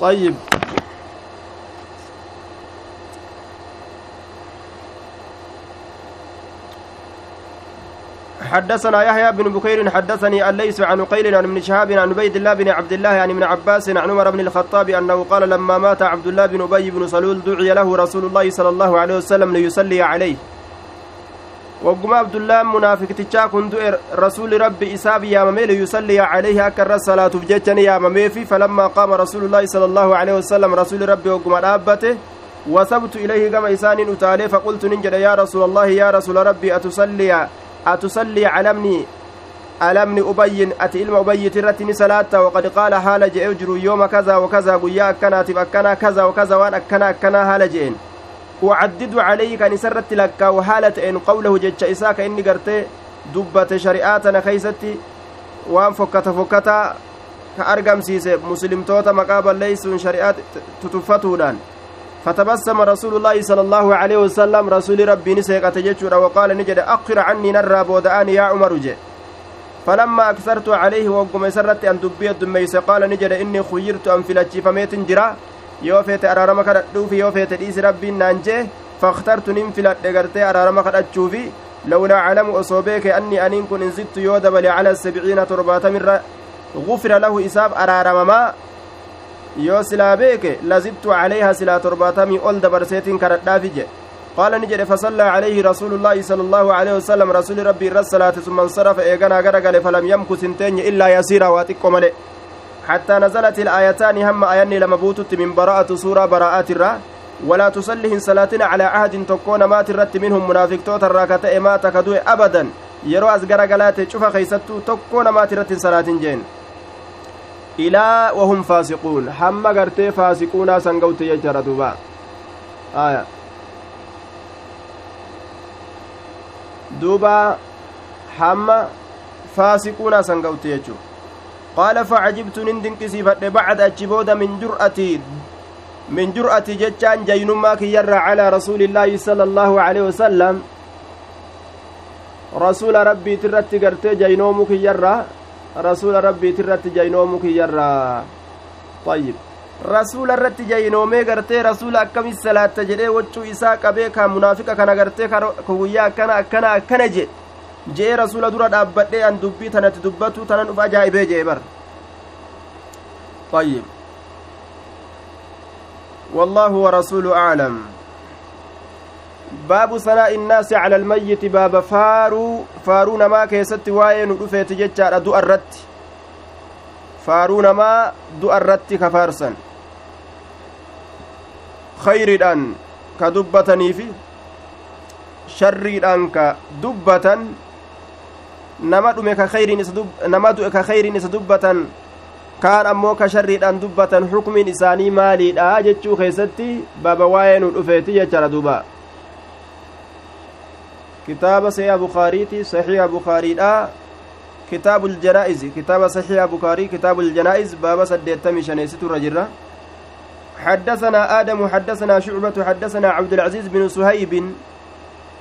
طيب. حدثنا يحيى بن بكير حدثني الليث عن قيل عن ابن شهاب عن عبيد الله بن عبد الله عن ابن عباس عن عمر بن الخطاب أنه قال لما مات عبد الله بن أبي بن سلول دعي له رسول الله صلى الله عليه وسلم ليصلي عليه. وقما عبد الله منافق تشا كنت رسول ربي إساب يا ممي ليصلي عليه أكر الصلاة بجتني يا ممي فلما قام رسول الله صلى الله عليه وسلم رسول ربي وقما دابته وثبت إليه كما إسان أتالي فقلت ننجد يا رسول الله يا رسول ربي أتصلي أتصلي على ابني على ابن أبي أتي إلما أبي ترتني صلاة وقد قال حال جئ يوم كذا وكذا قيا أكنا تبكنا كذا وكذا وأن أكنا أكنا حال وعدد عليه كان سرت لك وحالة إن قوله جج إساك إني قرتي دبت شريعاتنا خيستي وان فكت فكتا كأرقم سيسي. مسلم توتا مقابل ليسون شريعات تتفتودان. فتبسم رسول الله صلى الله عليه وسلم. رسول ربي نسيقة ججورا وقال نجد أقر عني نرى بودآن يا عمر جي. فلما أكثرت عليه وقم سرت أن دبي الدميس قال نجد إني خيرت أن فلتشي فميت جرا. Yoo feete araarama kadhadhuufi yoo feete dhiisi rabbiin naan jee faktartu nin filadhe gartee araarama kadhachuufi lawlaa calamu osoo beeke anni aniin kun inzittu yoo dabale cala sabciina torbaatamirra gufira lahu isaaf araaramamaa yoo silaa beeke lazittu calayha silaa torbaatamii ol dabarseetiin kadhadhaafi jedhe قال نجد فصلى عليه رسول الله صلى الله عليه وسلم رسول ربي الرسالة ثم انصرف إيغانا غرغل فلم يمكث سنتين إلا يسيرا واتقو ملئ حتى نزلت الآيتان هم آياني لما بوتت من براءة سورة براءات الرا ولا تصلهم صلاتنا على عهد تكون ما ترت منهم منافق توتر راكتا ما تكدوه أبدا as garagalaate cufa keeysattuu tokko namaatiratin salaatin jeen ilaa wahum faasiquun hamma gartee faasiquunaa san gawte jechara duuba aya duuba hamma faasiquunaa san gawte jechuu qaala facajibtu nin dinqisiifadhe bacda achi booda min jur'ati min jur'ati jechaan jaynummaa kiyyarra calaa rasuulillaahi sala allaahu aleyhi wasalam rasuula rabbiitirratti gartee jaynoomu kiyyarra rasuula rabbiitirratti jaynoomu kiyyarra ayyib rasuula irratti jaynoomee gartee rasuula akkamis salaatta jedhee waccuu isaa qabee ka munaafiqa kana gartee ka guyyaa akkana akkana akkana jedhe jee rasuula dura dhaabbadhee an dubbii tanatti dubbatu tanan uf ajaa'ibee jee bar طيب والله ورسوله أعلم باب ثناء الناس على الميت باب فارو فارو نما كيست واين رفيت ججار دو الرت فارو نما دو الرت كفارسا خير كدبتني في شر كدبة nama dhume nama du'e ka khayriin isa dubbatan kaan ammoo ka sharriidhaan dubbatan xukmiin isaanii maaliidha jechuu keessatti baaba waa'ee nu dhufeeti jechaadha duuba kitaaba saxiiha bukaariiti saxiiha bukaariidha kitaabu ljanaa'iz kitaaba saxiiha bukaarii kitaabu ljanaa'iz baaba saddeettamii shaneessitu irra jirra حدثنا آدم حدثنا شعبة حدثنا عبد العزيز بن سهيب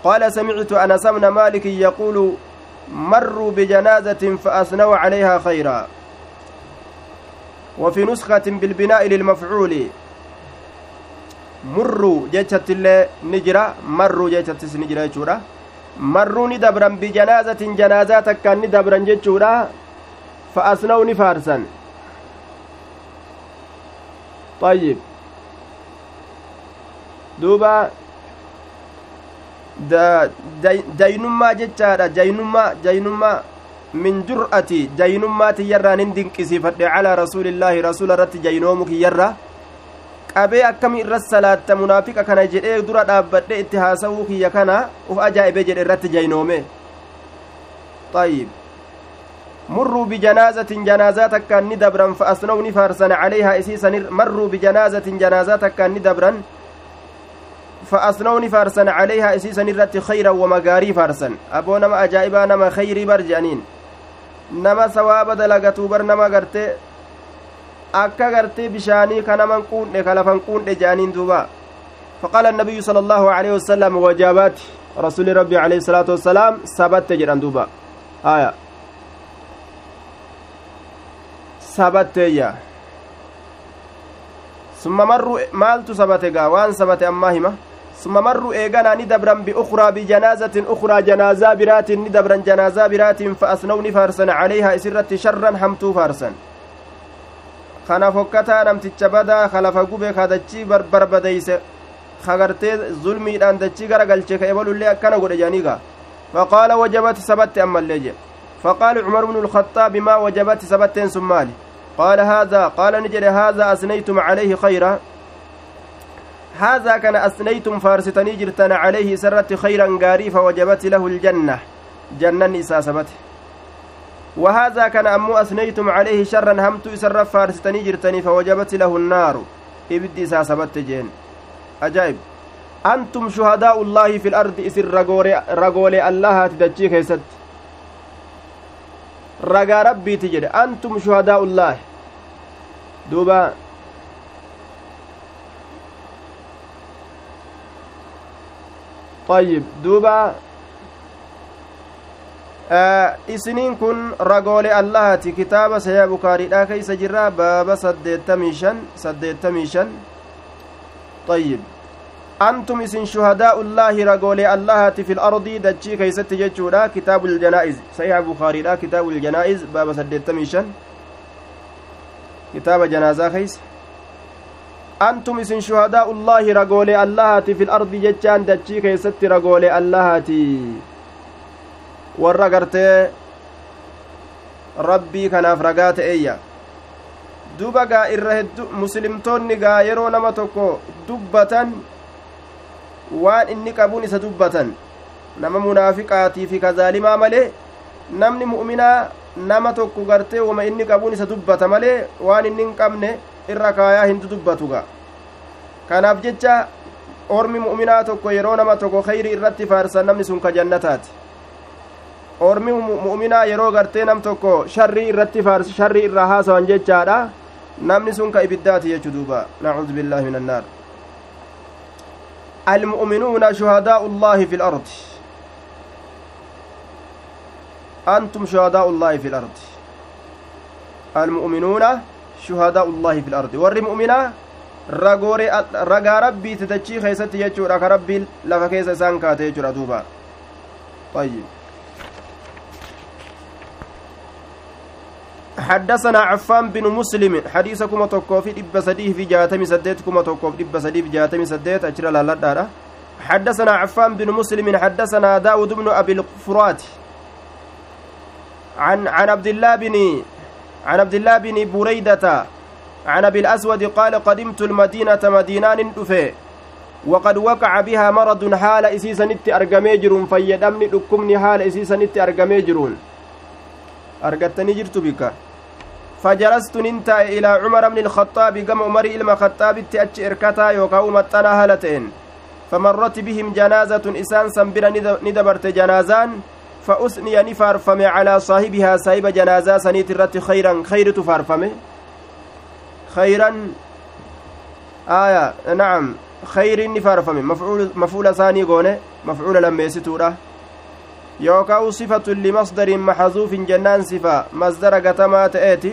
قال سمعت أنس بن مالك يقول مروا بجنازة فأثنوا عليها خيرا. وفي نسخة بالبناء للمفعول. مروا جيشت اللي نجرة مروا جيشت نجرة جورا مروا ندبرا بجنازة جنازات كان ندبرا جيشورا فأثنوا نفارسا طيب. دوبا jaynummaa jechaadha jaynummaa jaynummaa min jur'ati jaynummaa tiyyarraa nin dinqisiifadhe calaa rasuulillaahi rasuula irratti jaynoomu kiyyarra qabee akkami irra salaatta munaafiqa kana jedhee dura dhaabbadhe itti haasawuu kiyya kana uf ajaa'ibe jedhe irratti jaynoome طيب مروا بجنازة جنازات كان ندبرا فأسنوا نفارسا عليها إسيسا مروا بجنازة جنازات كان ندبرا فأثنون فارسا عليها إسيسا الرت خيرا ومغاري فارسا أبو نما أجائبا نما خيري برجانين. نما ثواب دلغتو بر نما غرتي akka gartee bishaanii kanaman quudhe kalafan quudhe jedhaniin duuba فقال النبي صلى الله عليه وسلم وجابات رسول ربي عليه الصلاة والسلام سبت جران دوبا. آية. يا summa marru maaltu sabate gaa waan sabate ammaa hima ni dabran biukraa bijanaazatin ukraa janaazaa biraatin ni dabran janaazaa biraatin fa asnaw ni faarsan calayhaa isirratti sharran hamtuu faarsan kana fokkataa namticha badaa kalafa gube kadachii barbadeyse kagartee zulmiidhaan dachii gara galche ka ebalullee akkana godhe janiiga faqaala wajabati sabatti ammallee jedhe فقال عمر بن الخطاب ما وجبت سبتين سمالي قال هذا قال نجد هذا أثنيتم عليه خيرا هذا كان أثنيتم فارستني جرتن عليه سرت خيرا قاري فوجبت له الجنة. جنة نساء سبته وهذا كان أمو أثنيتم عليه شرا همت إسر فارستني جرتني فوجبت له النار. إبدي ساسبت جين. أجائب أنتم شهداء الله في الأرض إسر رقولي الله تدجي كيست. ragaa rabbiiti jedhe antum shuhadaa'ullaahi duuba طيب دوبا isiniin kun allahati kitaaba bukaariidha keeysa jirra baaba طيب antum isin shuhadaa'ullaahi ragoolee allahati fi lardii jechaan dachii keeysatti ragoolee allahati warra gartee rabbii kanaaf ragaa ta'eeyya duba gaa irra heddu muslimtoonni gaa yeroo nama tokko dubbatan waan inni qabuun isa dubbatan nama munaafiqaatii fi kazaalimaa malee namni mu'minaa nama tokko gartee wama inni qabuun isa dubbata malee waan inni hin qabne irra kaayaa hin dubbatu ga kanaaf jecha ormi mu'minaa tokko yeroo nama tokko khayri irratti faarsan namni sun ka jannataati ormi mu'minaa yeroo gartee nam tokko sharrii irratti faarsi sharrii irraa haasawan jechaadha namni sun ka ibiddaati jechu duuba nacuudu billaahi min annaar المؤمنون شهداء الله في الأرض أنتم شهداء الله في الأرض المؤمنون شهداء الله في الأرض. warri mu'minaa ragaa rabbii titachii keessatti jechuudha ka rabbiin lafa keessa isaan kaate jechuudha duuba طيب. حدثنا عفان بن مسلم حديث كما توقف في دب سديه في جاتم سديت كما توقف دب سديه في جاتم سديت أجرى لا. حدثنا عفان بن مسلم حدثنا داود بن أبي الفرات عن عن عبد الله بن عن عبد الله بن بريدة عن أبي الأسود قال قدمت المدينة مدينان دفي وقد وقع بها مرض حال إسيسا نت أرقمي فيدمني دكمني حال إسيسا نت أرقمي جرون أرقتني جرت بك. فجلست ننتا إلى عمر بن الخطاب كما عمر إلما خطاب تأتش إركتا يوكاو متنا هالتين فمرت بهم جنازة إسان سنبرا ندبرت جنازان فأثني نفارفم على صاحبها صاحب جنازة سنيت الرت خيرا خير تفارفم خيرا آية نعم خير نفارفم مفعول مفعول ثاني قونه مفعول لما يستوره yookaan sifatun limasdarin maxazuufin jennaan sifa masdara gatamaa ta'eeti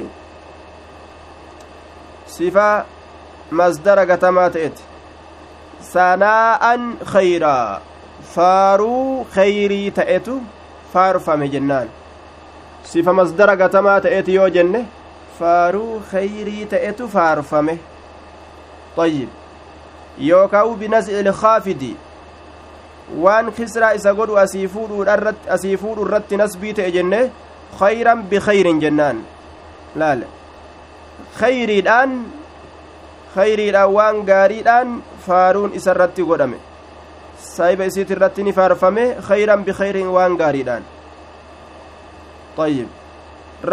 sifa masdara gatamaa ta'eeti sanaa'an khayraa faaruu khayrii ta'etu faarfame jennaan sifa masdara gatamaa ta'eeti yoo jenne faaruu khayrii ta'etu faarfame طيب يوكاو بنزع الخافض waan kisraa isa godhu asii fuudhu irratti nasbii ta'e jenne khayran bikayrin jennaan laale khayriidhaan khayriidhaan waan gaariidhaan faaruun isa irratti godhame saahiba isiit irratti ni faarfame khayran bikayrin waan gaariidhaan ayyib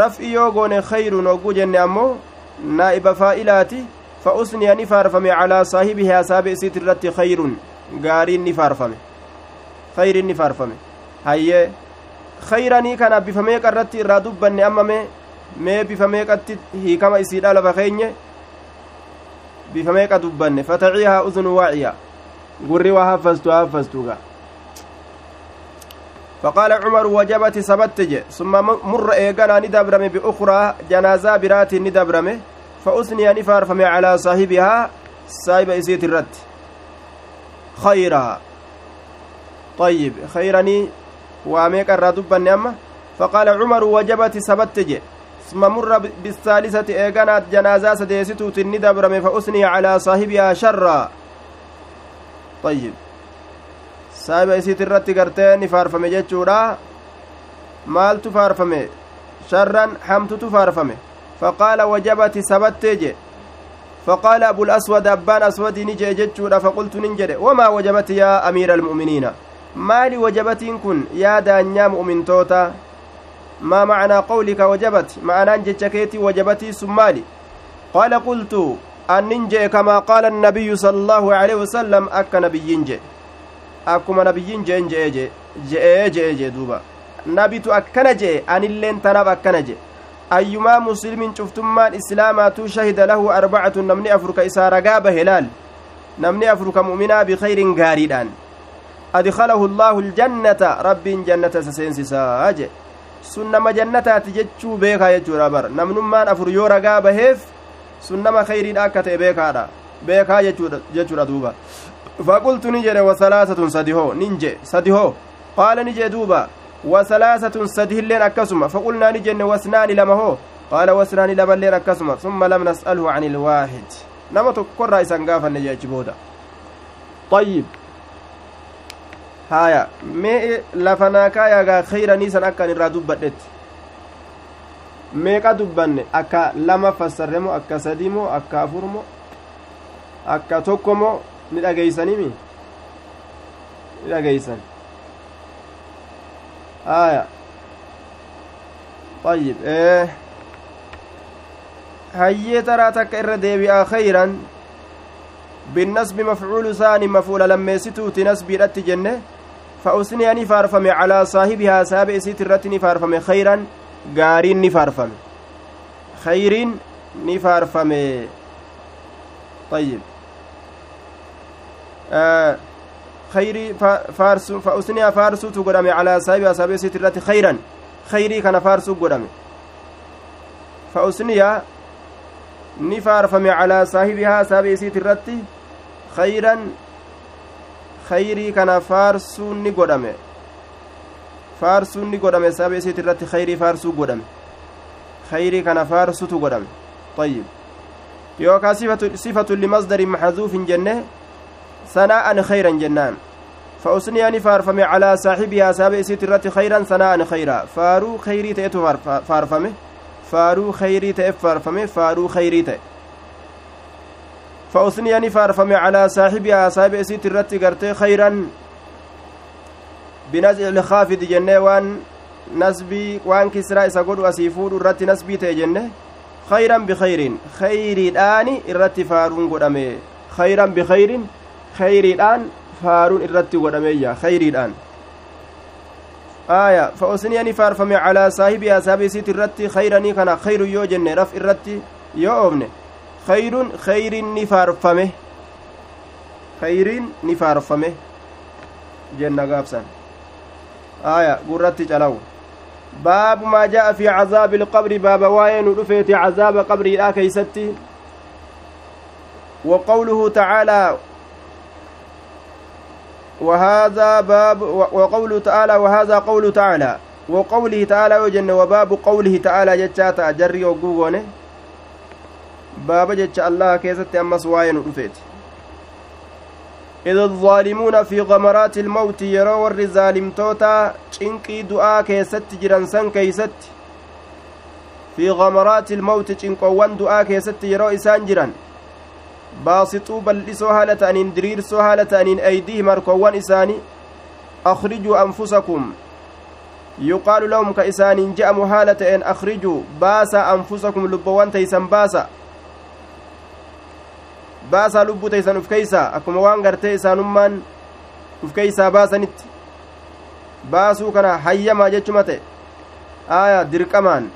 raf'i yoo goone khayruun hogguu jenne ammoo naa'iba faa'ilaati fa usniya ni faarfame calaa saahibihaa saahiba isiit irratti khayrun gaariin ni faarfame khayri inni faarfame hayyee khayranii kana bifa meeqa irratti irraa dubbanne amma mee mee bifa meeqatti hiikama isiidha lafa keenye bifa meeqa dubbanne fataciihaa uzunu waaciya gurri haffastu haffastuga فقال عمر وجبت سبتج ثم مر إيغانا ندبرم بأخرى جنازة برات ندبرم فأثني نفار فمي على صاحبها saahiba isiit irratti. Khayraa طيب خيرني واميك الرادبن أما فقال عمر وجبت سبت جي ثم مر بالثالثة إيقانات جنازة سديستو تندبرم فأثني على صاحبها شرا طيب. saahiba isiit irratti gartee ni faarfame jechuudha. maaltu faarfame? sharran hamtutu faarfame. faqaala wajabati sabattee je فقال أبو الأسود أبان أسود نجي جتشورا فقلت ننجد وما وجبت يا أمير المؤمنين مالي وجبت كن يا دانيا مؤمن توتا ما معنى قولك وجبت معنى جتشكيتي وجبتي سمالي قال قلت أن ننجي كما قال النبي صلى الله عليه وسلم أك نبي ينجي akkuma nabiyyiin jeen je'ee je'ee je'ee jee duuba nabitu akkana je'e anilleen tanaaf akkana je'e ayyumaa muslimin cuftummaan islaamaatuu shahida lahu arbacatun namni afur ka isaa ragaa bahe laal namni afur ka mu'minaa bikayrin gaariidhaan adkalahu allaahu aljannata rabbiin jannata isa seensisaa jedhe sun nama jannataati jechuu beekaa jechuudha bar namnummaan afur yoo ragaa baheef sun nama kayriidha akka ta'e beekaadha. Beekaa jechuudha duuba. فقلت نجري وثلاثة سدهو ننجي سدهو قال نجي دوبا وثلاثة سده اللين أكسما فقلنا نجن واسنان لما هو قال واسنان لما اللين أكسما ثم لم نسأله عن الواحد نما تقر رئيسا قافا نجي جبودا طيب haya mee lafanaa kaayagaa khayranii akka irraa dubbadhetti. Meeqa dubbanne? Akka lama fassarremo akka sadimo akka afurmo akka tokkomo ni dhageeysanimi ni dhageeysan aya طيب إيه هيي ترى تك إر ديبئا خيرا بالنسب مفعول ثاني مفعول لما ستو تنسبي رت جنة فأسني أني فارفم على صاحبها سابع ست رتني فارفم خيرا غارين نفارفم خيرين نفارفم طيب خيري فارسو فأسنيا فارسو تقدم على سايب أصحاب سترة خيرا خيري كان فارسو قدم فأسنيا نفارفم على صاحبها أصحاب سترة خيرا خيري كان فارسو نقدم فارسو نقدم أصحاب سترة خيري فارسو قدم خيري كان فارسو تقدم طيب يوكا صفة صفة لمصدر محذوف جنة ثناء خيرا جنان فأسني فارفمي على صاحبها سابع سيت الرت خيرا ثناء خيرا فارو خيري تأتو فارفمي فارو خيري تأف فارفمي فارو خيري تأ فأسني فارفمي على صاحبها سابع سيت الرت قرتي خيرا بنزع الخافض جنة وان نسبي وان كسرى إسا قدو أسيفود الرت نسبي تجنة خيرا بخير خير الآن الرت فارون قدامي خيرا بخير khayriidhaan faaruun irratti godhameeyya khayriidhaan aya fa osniyani faarfame calaa saahibi asaabi isiit irratti khayranii kana khayru yoo jenne raf irratti yoo oofne khayrun khayriin ni faarfame khayriin ni faarfame jenna gaabsan aya gurratti calawu baabu maa jaa'a fi cazaabi ilqabri baaba waa'ee nu dhufeeti cazaaba qabriidha keeysatti وقوله تعالى وهذا باب وقوله تعالى وهذا قوله تعالى. وقوله تعالى وجن وباب قوله تعالى جتاتا جري وقوغونه باب جتش الله كيست أمس واين رفيت. إذا الظالمون في غمرات الموت يروا الرزالم توتا چنقي دعاء كيست جرنسان كيست في غمرات الموت چنقوان دعاء كيست يروا إسان baasixuu bal'isoo haala ta'aniin diriirsoo haala ta'aniin aydiihim harkoowwan isaanii akhrijuu anfusakum yuqaalu lahum ka isaaniin je'amu haala ta'een akhrijuu baasaa anfusakum lubbowwan teeysan baasa baasaa lubbuu teeysan uf keeysaa akkuma waan gartee isaanummaan uf keeysaa baasanitti baasuu kana hayyamaa jechuma ta'e aaya dirqamaan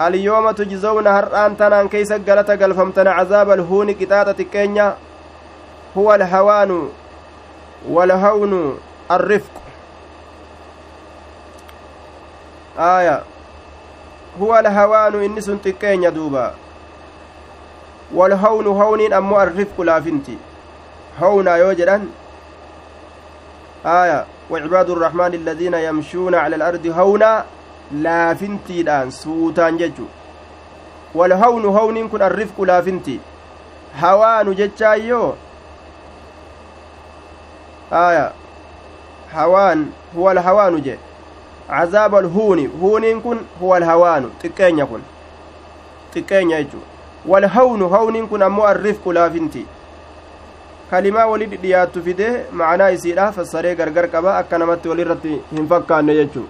اليوم تجزون هرآن تنان كيس قلت قلفمتن عذاب الهون قطاطة كينيا هو الهوان والهون الرفق آية هو الهوان إني سنت كينيا دوبا walhawnu hawniin ammoo arrifqu laafinti hawnaa yoo jedhan aya وعباد الرحمن الذين يمشون على الأرض هونا laafintiidhaan suutaan jechu walhawnu hawniin kun arrifqu laafinti hawaanu jechaayyoo aya hawaan huwa alhawaanu je cazaaba alhuuni huuniin kun huwa alhawaanu xiqqeenya kun xiqqeenya jechu kun ammoo arrifqu laafinti kalimaa wali dhiyaattu fide macnaa isiidha fassaree gargar qaba akka namatti walirratti hin fakkaanne jechuu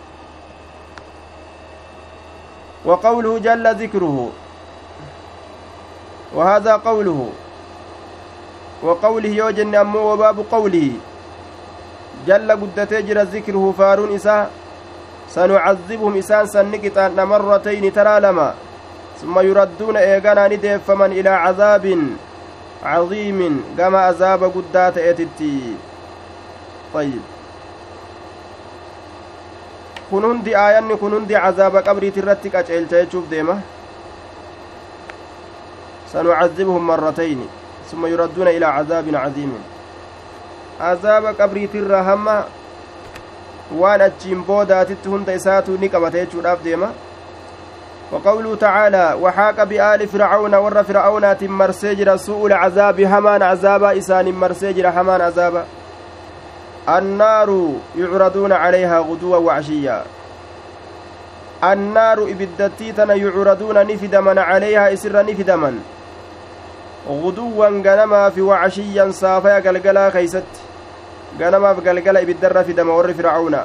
وقوله جل ذكره وهذا قوله وقوله يوجن أمو وباب قوله جل قدتي جرى ذكره فارون إساء سنعذبهم إسان سنكتان مرتين ترى لما ثم يردون إيغانا ندفمن إلى عذاب عظيم كما عذاب قدات إتتي طيب hundi aayanni kun hundi cazaaba qabriiti irratti qaceelcha jechuuf deema sanucazibhum marratayni summa yuradduuna ilaa cazaabin caziimin azaaba qabriitirra hamma waan achiin boodaatitti hunda isaatu ni qabata jechuudhaaf deema وقوله تعالى وحاق بآل فرعون ور فرعون مرسجر سوء العذاب همان عذابا إسان مرسجر همان عذابا النار يعرضون عليها غدوا وعشيا. النار إبدتي تنا يعرضون نفدما عليها إسر نفدما غدوا غنما في وعشيا صافيا قلقلا خيست. غنما في قلقلا إبدر في دم ور فرعون.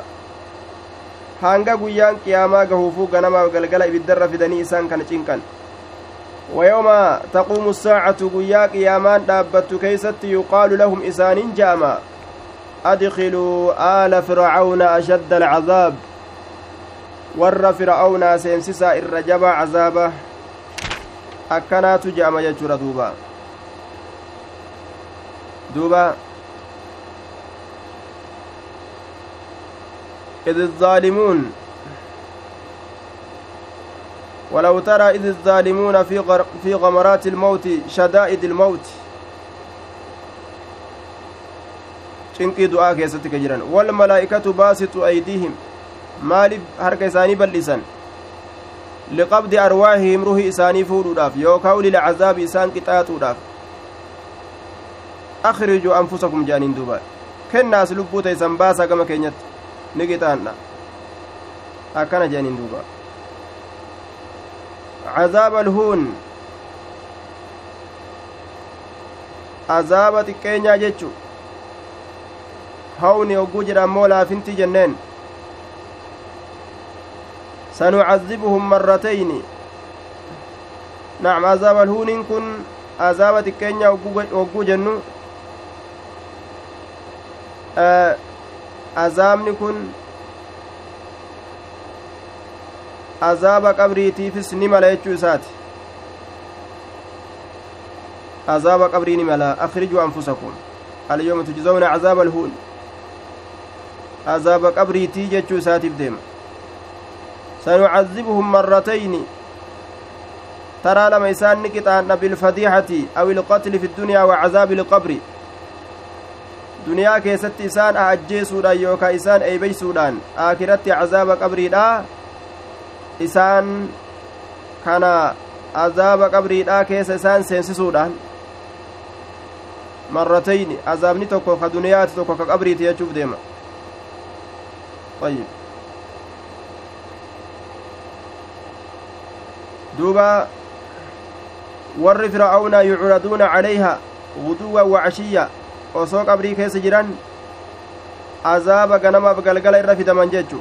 Hanga guyyaan qiyaamaa gahuufuu ganamaaf galgala ibiddarra fidanii isaan kana cinqan. ويوم تقوم الساعة قيا قيامان دابت كيست يقال لهم إسان جاما أدخلوا آل فرعون أشد العذاب ور فرعون سينسسا الرجب عذابه أكنات جام يجر دوبا دوبا إذ الظالمون ولو ترى إذ الظالمون في, في غمرات الموت شدائد الموت du'aa keessatti ka jiran walmalaa'ikatu baasitu aydiihim maaliif harka isaanii bal'isan liqabdi arwaahihim ruhi isaanii fuudhuudhaaf yookaa lilcazaabi isaan qixaaxuudhaaf akrijuu anfusakum jaaniin duuba kennaas lubbuu teeysan baasaa gama keenyatti ni qixaanna akkana jaaniin duuba cazaaba alhuun azaaba xiqqeenyaa jechu hawni hogguu jedha ammoo laafinti jenneen sanucazzibuhum marratayni nacam azaaba alhuuniin kun azaaba xiqqeenya hogguu jennu azaabni kun azaaba qabriitiifis ni mala jechuu isaati azaaba qabrii ni mala akrijuu anfusakum alyawma tujzawna azaaba alhuun azaaba qabriitii jechuu isaatiif deema sanucazzibuhum marratayni taraa lama isaan ni qixaanna bilfadiixati aw ilqatli fi ddunyaa wa cazaabi ilqabri duniyaa keessatti isaan ajjeesuudhaan yookaa isaan eeybeysuudhaan aakiratti cazaaba qabriidha isaan kana azaaba qabriidhaa keessa isaan seensisuudhaan marratayni azaabni tokko ka duniyaati tokko ka qabriiti jechuuf deema طيب دوبا warri fir'aawnaa yucraduuna calayha guduwwan wacashiyya osoo qabrii keessa jiran azaaba ganamaaf galgala irra fidaman jechu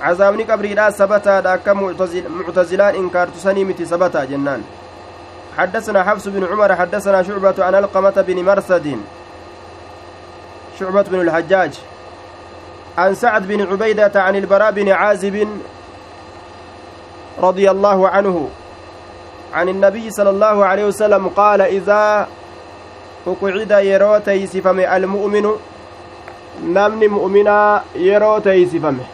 cazaabni qabriidhaa sabataadha akka muctazilaan inkaartusanii miti sabataa jennaan حدثنا حفص بن عمر حدثنا شعبة عن القمة بن مرثد شعبة بن الحجاج عن سعد بن عبيدة عن البراء بن عازب رضي الله عنه عن النبي صلى الله عليه وسلم قال إذا أقعد يرو تيسفم المؤمن نمن مؤمنا يرو تيسفمه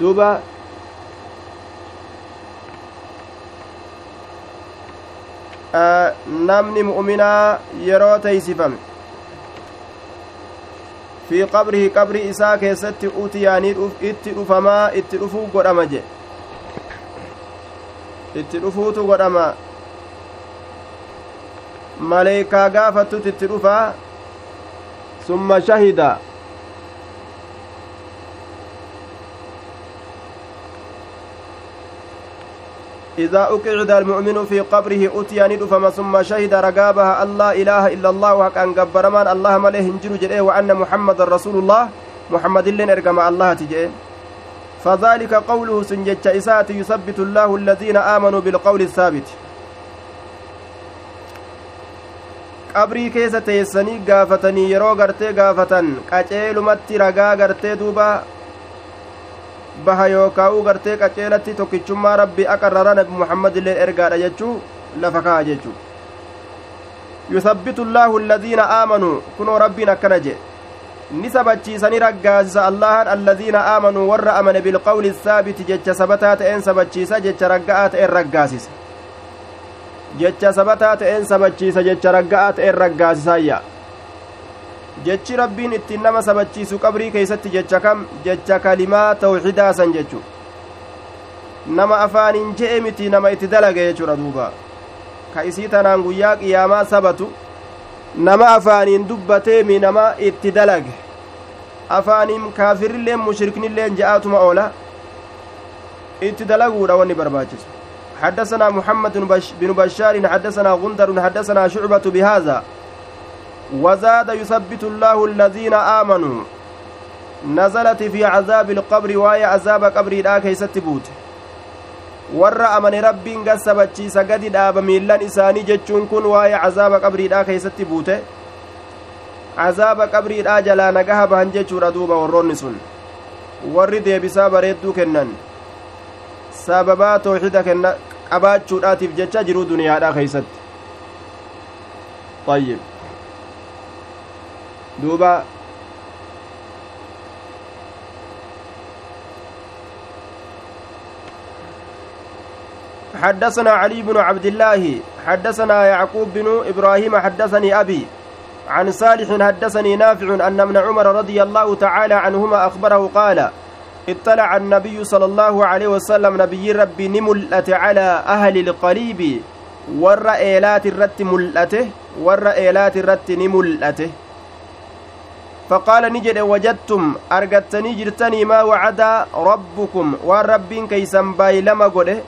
دوبا mu'minaa yeroo teeysifame fi qabrihi qabri isaa keessatti utiyaanii itti dhufamaa itti dhufuu godhama je itti dhufuutu godhama. Maleeykaa gaafattutti itti dhufaa summa shahida. إذا أقعد المؤمن في قبره أتي ندفم ثم شهد رقابها الله إله إلا الله وكأن قبرمان الله مليه هنجر جريه وأن محمد رسول الله محمد لين إرقم الله تجيه فذلك قوله سنجج إسات يثبت الله الذين آمنوا بالقول الثابت qabrii keessa teessanii gaafatanii yeroo gartee gaafatan qaceelumatti ragaa gartee duuba baha yookaa'uu gartee qaceelatti tokkichummaa rabbi aqarrara nabi muhammad illee ergaadha jechuu lafa ka'a jechuu yusabbitu llaahu alladiina aamanuu kunoo rabbiin akkana jedhe ni sabachiisani raggaasisa allahan alladiina aamanuu warra amane bilqawli saabiti jecha sabataa ta'een sabachiisa jecha ragga'aa ta'een raggaasisa jecha sabataa ta'een sabachiisa jecha ragga'aa ta'een raggaasisaayya jechi rabbiin ittiin nama sabachiisu qabrii keeysatti jecha kam jecha kalimaa tawxidaa san jechu nama afaaniin je'e miti nama itti dalage jechuudha duuba ka isii tanaan guyyaa qiyaamaa sabatu nama afaaniin dubbateemi nama itti dalage afaaniin kaafirrilleen mushriknilleen je'aatuma oola itti dalaguudha wanni barbaachisu حدثنا محمد بن بشار حدثنا غندر حدثنا شعبة بهذا وزاد يثبت الله الذين آمنوا نزلت في عذاب القبر وهي عذاب قبر لا كيست بوت warra amane rabbiin gassabachiisa gadi dhaaba miillan isaanii jechuun kun waa'ee cazaaba qabriidhaa keeysatti buute cazaaba qabriidhaa jalaa nagaha bahan jechuudha duuba warroonni sun warri deebisaa bareedduu kennan sababaa tooxida kenna qabaachuudhaatiif jecha jiruu duniyaadhaa keeysatti duuba حدثنا علي بن عبد الله حدثنا يعقوب بن إبراهيم حدثني أبي عن صالح حدثني نافع أن ابن عمر رضي الله تعالى عنهما أخبره قال اطلع النبي صلى الله عليه وسلم نبي ربي نملأت على أهل القليب ور إيلات الرت ملأته ور إيلات الرت نملأته. فقال نجد وجدتم أرقدتني جرتني ما وعد ربكم والربين كيسن بايلما قده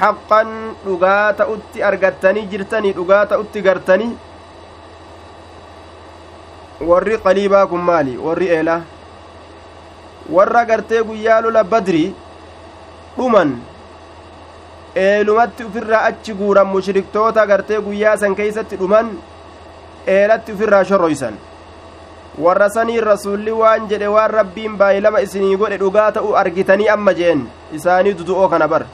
haqqan dhugaa ta'utti argattanii jirtanii dhugaa ta'utti gartanii warri qaliibaa kun maali? Warri eelaa warra gartee guyyaa lola badrii dhuman eelumatti ufirraa achi guuran mushriktoota gartee guyyaa san keeysatti dhuman eelatti ufirraa shorroysan warra sanii rasuulli waan jedhe waan rabbiin baay'ilama isinii godhe dhugaa ta'uu argitanii amma je'en. Isaanii dudu'oo kana bara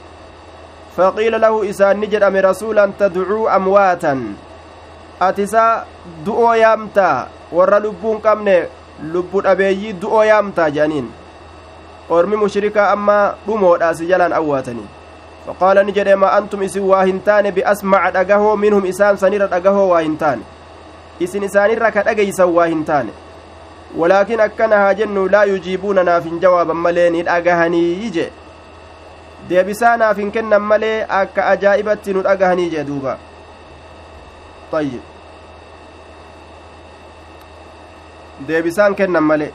du'oo yaamtaa warra lubbuun qabne lubbu dhabeeyyii du'oo yaamtaa jedhaniin ormi mushrikaa amma dhumoodha si jalaan awwaatanii faqaala ni jedhe ma antum isin waa hin taane biasmaca dhagahoo minhum isaan sanirra dhagahoo waa hin taane isin isaanirra ka dhageysan waa hin taane walaakin akkana haa jennu laa yujiibuuna naaf hin jawaaban malee ni dhagahanii je deebisaa naaf hin kennan malee akka ajaa'ibatti nu dhagahanii jee duuba. Deebisaan kennan malee.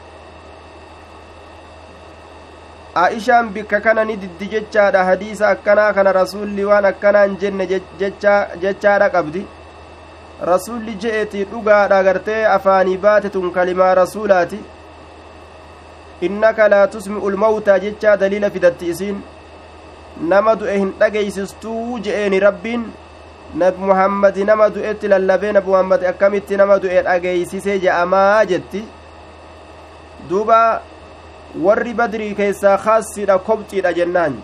Aishaan bikka kana ni diddi jechaadha hadiisa akkanaa kana rasuulli waan akkanaan jenne jechaadha qabdi. Rasuulli je'eeti dhugaadha gartee afaanii baate tun kalimaa rasuulaati. Innaka laa tusmi'u lmawtaa jechaa daliila fidatti isiin nama du'e hin dhageeysistuu je'eeni rabbiin nabi muhammadi nama du'etti lallabee nabi muhammadi akkamitti nama du'e dhageeysisee je'amaa jetti duuba warri badrii keessaa kaasidha kobxiidha jennaan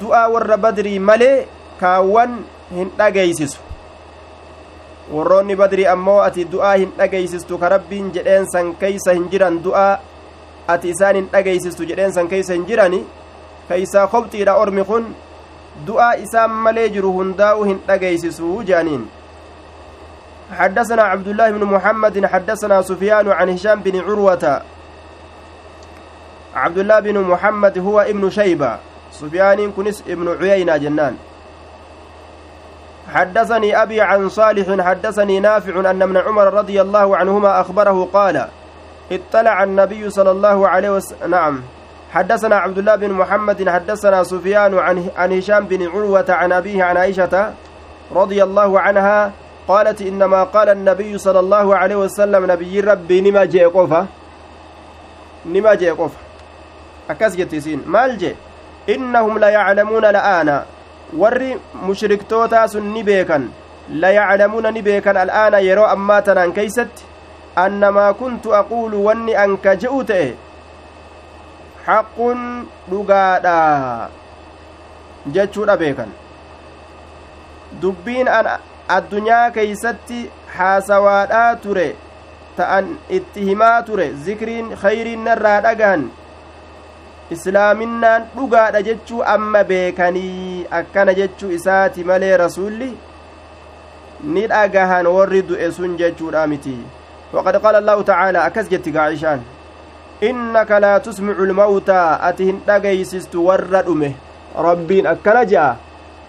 du'aa warra badrii malee kaawwan hin dhageeysisu warroonni badrii ammoo ati du'aa hin dhageeysistu ka rabbiin jedheen san keeysa hin jiran du'aa ati isaan hin dhageeysistu jedheen san keeysa hin jirani keeysaa kobxiidha ormi kun du'aa isaan malee jiru hundaa'u hin dhageeysisuu jedhaniin حدثنا عبد الله بن محمد حدثنا سفيان عن هشام بن عروة. عبد الله بن محمد هو ابن شيبة سفيان كنس ابن عيينة جنان. حدثني أبي عن صالح حدثني نافع أن ابن عمر رضي الله عنهما أخبره قال اطلع النبي صلى الله عليه وسلم نعم. حدثنا عبد الله بن محمد حدثنا سفيان عن عن هشام بن عروة عن أبيه عن عائشة رضي الله عنها قالت إنما قال النبي صلى الله عليه وسلم نبي ربي نما جاء قفا نما جاء قفا أكاس جتسين مال جاء إنهم لا يعلمون الآن. warri mushriktootaa sun ni beekan layaclamuuna ni beekan al'aana yeroo ammaa tanaan keeysatti annamaa kuntu aquulu wanni an ka je'u haqqun dhugaadha jechuudha beekan dubbiin an addunyaa keeysatti haasawaadhaa ture ta'an itti himaa ture zikriin khayriin narraa dhagahan islaaminaan dhugaadha jechuu amma beekanii akkana jechuu isaati malee rasuulli ni dhagahan warri du'e sun jechuudha miti waqad qaala allahu tacaala akkas jetti gaacishaan innaka laa tusmicu lmawtaa ati hin dhageeysistu warra dhume. Rabbiin akkana je'a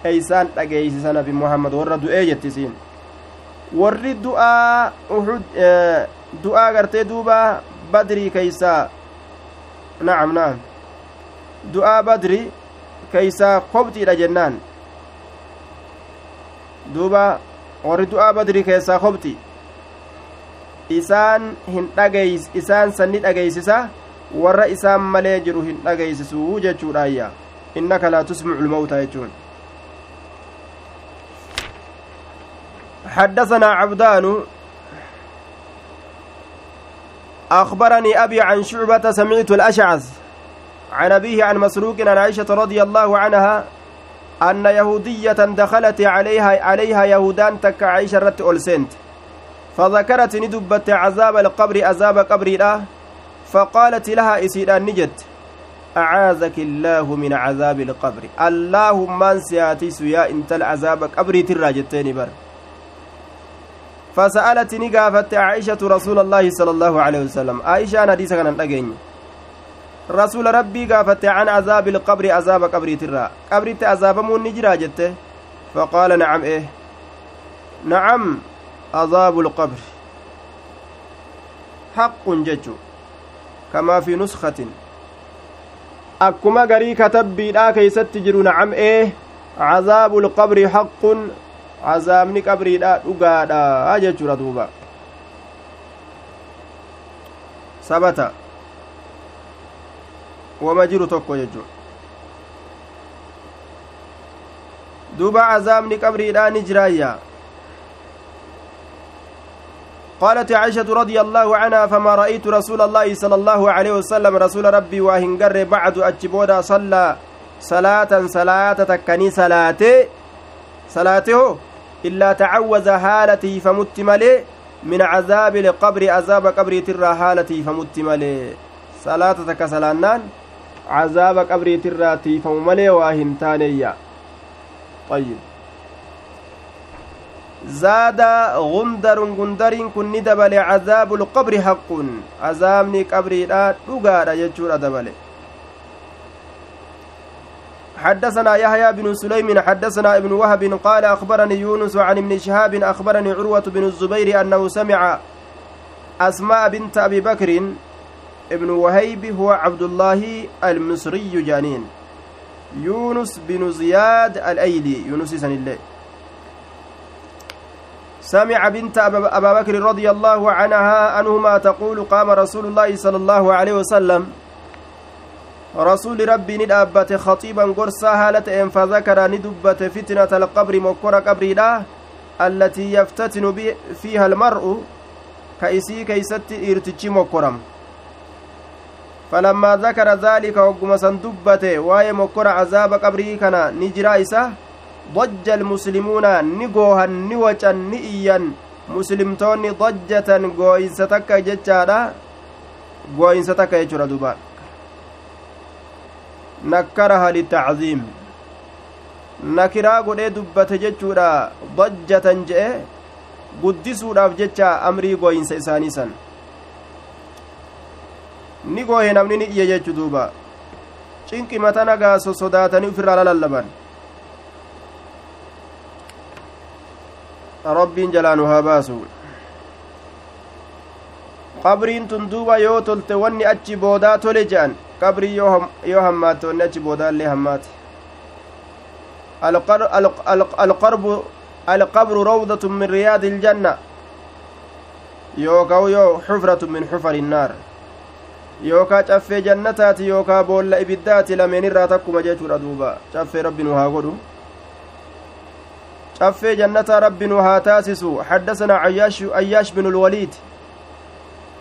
eeysaan dhageeysisa nabi muhammad warra du'ee jettisiin warri du'aa du'aa gartee duuba badrii keeysaa nacam nacam du'aa badri keeysaa kobxiidha jennaan. Duuba warri du'aa badri keessaa kobxi isaan hin dhageeys isaan sanni dhageeysisa warra isaan malee jiru hin dhageeysisuu jechuudhaayya innaka laa tusmicu lmawta jechuun حدثنا عبدان أخبرني أبي عن شعبة سمعت الأشعث عن أبيه عن مسروق عن عائشة رضي الله عنها أن يهودية دخلت عليها عليها يهودان تك عائشة رت أولسنت فذكرت ندبت عذاب القبر عذاب قبر لا فقالت لها إسيران نجت أعاذك الله من عذاب القبر. اللهم انسياتيس يا إنت العذاب قبري تراجتين بر. فسألت نقافت عائشة رسول الله صلى الله عليه وسلم. عائشة نديسة كانت rasuula rabbii gaafatte can azaabi ilqabri azaaba qabriitirraa qabritti azaabamuun ni jiraa jette faqaala nacam eh nacam azaabu lqabri haqqun jechu kamaa fi nuskatin akkuma garii katabbiidhaa keeysatti jiru nacam ee cazaabu lqabri haqqun cazaabni qabriidha dhugaadha jechuudha duuba sabata wama jiru tokko jechu duuba cazaabni qabriidhaa ni jiraayya قالت عائشة رضي الله عنها فما رأيت رسول الله صلى الله عليه وسلم رسول ربي وهنجر بعد أجبودا صلى صلاة صلاة تكني صلاته صلاته إلا تعوز هالتي فمت ملي من عذاب القبر عذاب قبر ترى هالتي فمت ملي. صلاة تك سلانان cazaaba qabriitirraa tiifamu malee waa hin taaneeyya ayyib zaada gundarun gundariin kun ni dabale cazaabu lqabri haqqun cazaabni qabriidha dhugaadha jechuudha dabale حدثنا يحيى بن سليم حدثنا ابن وهب قال أخبرني يونس عن ابن شهاب أخبرني عروة بن الزبير أنه سمع أسماء بنت أبي بكر. ابن وهيب هو عبد الله المصري جانين. يونس بن زياد الأيلي يونس سن الله سمع بنت أبا بكر رضي الله عنها أنهما تقول قام رسول الله صلى الله عليه وسلم. رسول ربي ندأبت خطيبا قرصا هالة فذكر ندبت فتنة القبر مكر قبري لا التي يفتتن فيها المرء كيسي كيست إرتجي مكرم فلما ذكر ذلك وقم سندبته واي مكر عذاب قبره كان نجرا ضج المسلمون نقوها نوجا نئيا مسلمتون ضجة قوينسة تكا جتشارا قوينسة تكا يجرى دبان نكرها للتعظيم nakiraa godhee dubbate jechuudha dajjatan je'e guddisuudhaaf jecha amrii gooyinsa isaanii san ni goohe namni ni iyye jechu duuba cinqi mata nagaaso sodaatanii ufirraa lalallaban rabbiin jalaanu haa baasu qabriin tun duuba yoo tolte wanni achi boodaa tole je'an qabrii yoo hammaatte wanni achi boodaallee hammaate alqarbu alqabru rawdatun min riyaadi iljanna yookaa yoo xufratu min xufari innaar yookaa caffee jannataati yookaa boolla ibiddaati lameen irraa takkuma jechuudha duuba caffee rabbi nu haa godhu rabbi nu haa taasisu. حدثنا عياش عياش بن الوليد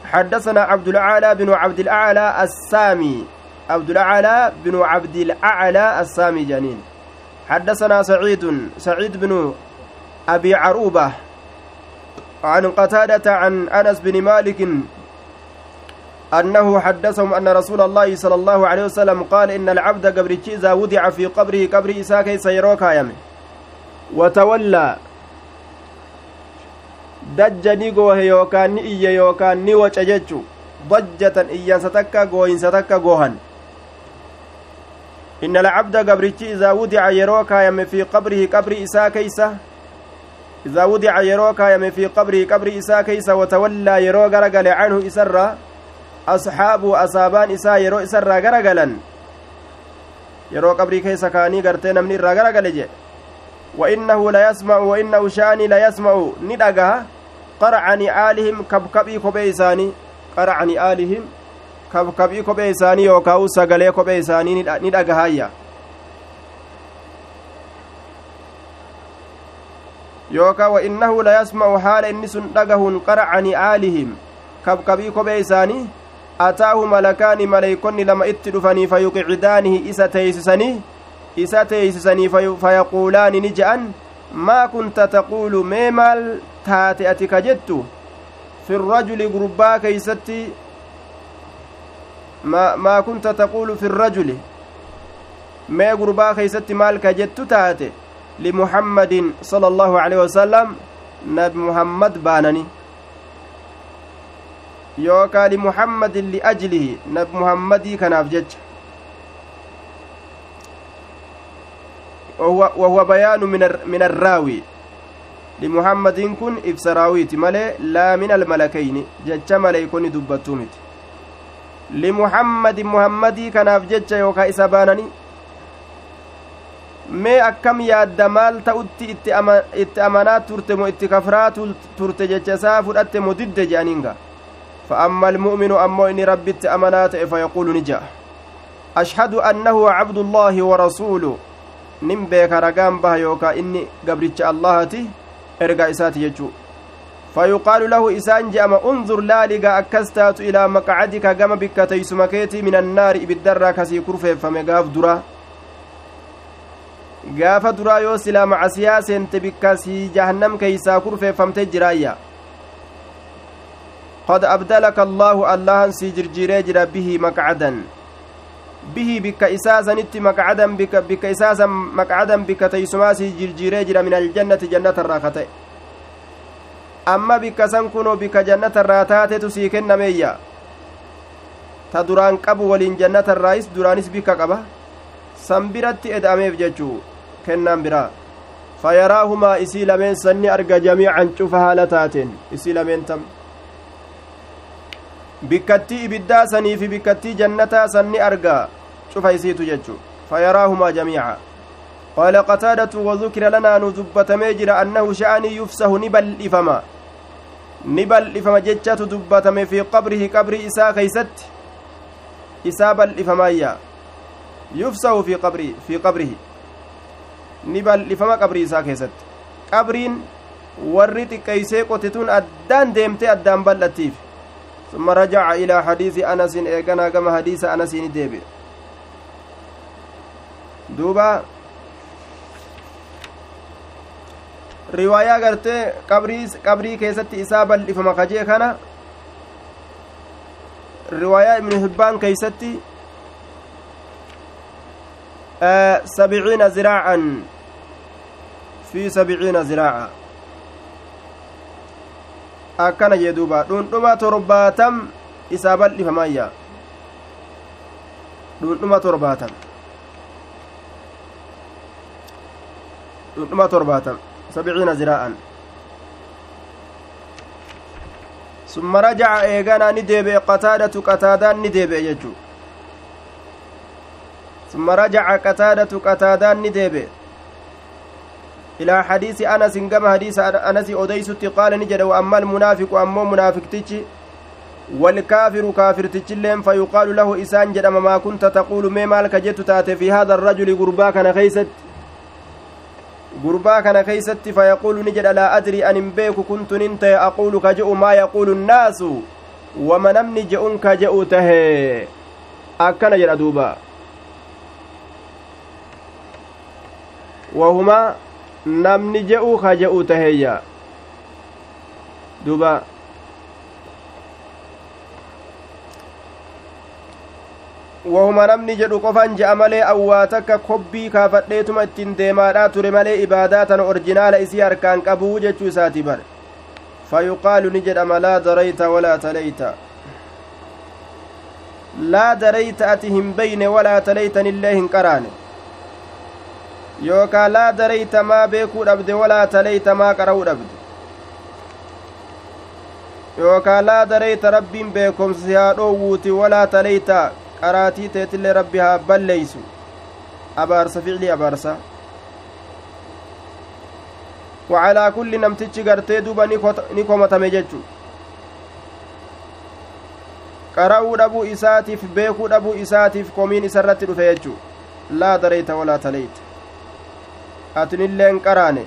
حدثنا عبد الأعلى بن عبد الأعلى السامي عبد الأعلى بن عبد الأعلى السامي جنين حدثنا سعيد سعيد بن أبي عروبة عن قتادة عن أنس بن مالك أنه حدثهم أن رسول الله صلى الله عليه وسلم قال إن العبد قبر إذا وضع في قبره قبر إساء كيس يروك يمه وتولى dajja ni goohe yookaan ni iyye yookaan ni waca jechu dajjatan iyyansa takka gooyinsa takka goohan inna alcabda gabrichi idaa wudica yeroo kaayame fi qabrihi qabri isaa keeysa idaa wudica yeroo kaayame fi qabrihi qabri isaa keeysa watawallaa yeroo garagale canhu isarra asxaabu asaabaan isaa yeroo isarraa garagalan yeroo qabrii keessa kaanii gartee namni irraa garagale jedhe وإنه ليسمع وإنه شاني ليسمع ندقها قرع نعالهم كبكبي كبيساني قرع نعالهم كبكبي كبيساني يوكاو سغلي كبيساني ندقها yookaa wa innahu la yasma'u haala inni sun dhagahun qaraca ni'aalihim kabkabii kophee isaanii ataahu malakaani maleeykonni lama itti dhufanii fayuqicidaanihi isa teeysisanii isa teeysisanii fayaquulaani ni je'an maa kunta taquulu mee maal taate ati ka jettu fi rajuli gurbaa keeysatti maa kunta taquulu fi rajuli mee gurbaa keeysatti maal ka jettu taate limuhammadin sala allahu aleyhi wasalam nabi muhammad baanani yookaa limuhammadin liajlihi nabi muhammadii kanaaf jecha وهو بيان من من الراوي لمحمد كن إفسراويت ملي لا من الملكين جج مليكون دبتومت لمحمد محمدي في جج يوكا إسابانني mee akkam yaadda maal ta'utti itti amanaa turte mo itti kafraa turte jecha isaa fudhatte mo didde je'aniinga fa amma almu'minu ammoo inni rabbitti amanaa ta'e fa yaquulu ni ja'a ashhadu annahu cabdullaahi wa rasuulu nin beeka ragaan baha yookaa inni gabricha allahati ergaa isaati jechuu فيقال له إسان جأم انظر لالغا أكستات إلى مقعدك كما بك تيسمكيتي من النار إبدرا كسي كرفة فمقاف درا gaafa duraa yoo silaa macasiyaa seente bikkasii jahannam keeysaa kurfeeffamte jiraayya qad abdalaka allaahu allahan sii jirjiiree jira bihi maqcadan isaa san maqcadan bikka teeysumaa sii jirjiiree jira min aljannati jannatarraa ka ta'e amma bikka san kunoo bikka jannatarraa taatetu sii kennameeyya ta duraan qabu waliin jannatarraayis duraanis bikka qaba san biratti eda'ameef jechuu kennaan biraa fayaraahumaa isii lameen sanni arga jamiican cufa haala taateen isii lameen tam bikkattii ibiddaa sanii fi bikkattii jannataa sanni arga cufa isiitu jechu fayaraahumaa jamiica qaala qataadatu wadukira lanaa nu dubbatamee jira annahu sha'anii yufsahu ni bal'ifama ni bal'ifama jechatu dubbatame fi qabrihi qabrii isaa keeysatti isaa bal'ifamaayya yufsahu fi qabrihi ni bal'ifama qabrii isaa keessatti qabriin warri xiqqeeysee qotituun addaan deemtee addaan bal'attiif ثم رجع إلى حديث أنس إيقنا كما حديث أنس ديبي دوبا riwaayaa gartee qabrii keessatti isaa bal'ifama kajee kana riwaayaa ibnu hibbaan keeysatti sabciina ziraacan fi sabciina ziraaca akkana jee duuba dhundhuma torbaatam isaa bal'ifamayya dhundhuma torbaatam dhundhuma torbaatam sabciina ziraa'an summa rajaca eeganaa ni deebi'e qataadatu qataadaan ni deebi'e jechuu summa rajaca qataadatu qataadaan ni deebi'e ilaa hadiisi anasin gama hadiisa anasi odeysutti qaala ni jedhe wa amma almunaafiqu ammoo munaafiqtichi والكافر كافر تجلين فيقال له إسان جدما ما كنت تقول ما مالك جت تاتي في هذا الرجل قربا كان خيست قربا كان خيست فيقول نجد لا أدري أن بيك كنت ننت أقول كجؤ ما يقول الناس ومن أمني جؤن كجؤ تهي أكن جد دوبا وهما namni je'u ka je'u taheyya duba awwaa takka kobbii kaafadheetuma ittiin deemaadhaa ture malee ibaadaa tana orjinaala isii harkaan qabuu jechuu isaati bar fayuqaalu ni jedhama laa darayta walaa taleyta laa darayta ati hin beyne walaa taleytanillee hin qaraane yookaa laa darayta maa beekuu dhabde walaa taleyta maa qara'uu dhabde yookaa laa darayta rabbiin beekomsi haa dhoowwuuti walaa taleyta qaraatii teetillee rabbi haa balleeysu. Abaarsa ficlii abaarsa. Wacalaa kulli namtichi gartee duuba ni komatame jechu qara'uu dhabuu isaatiif beekuu dhabuu isaatiif komiin isarratti dhufe jechu laa dareyta walaa taleyta atinilleen qaraane.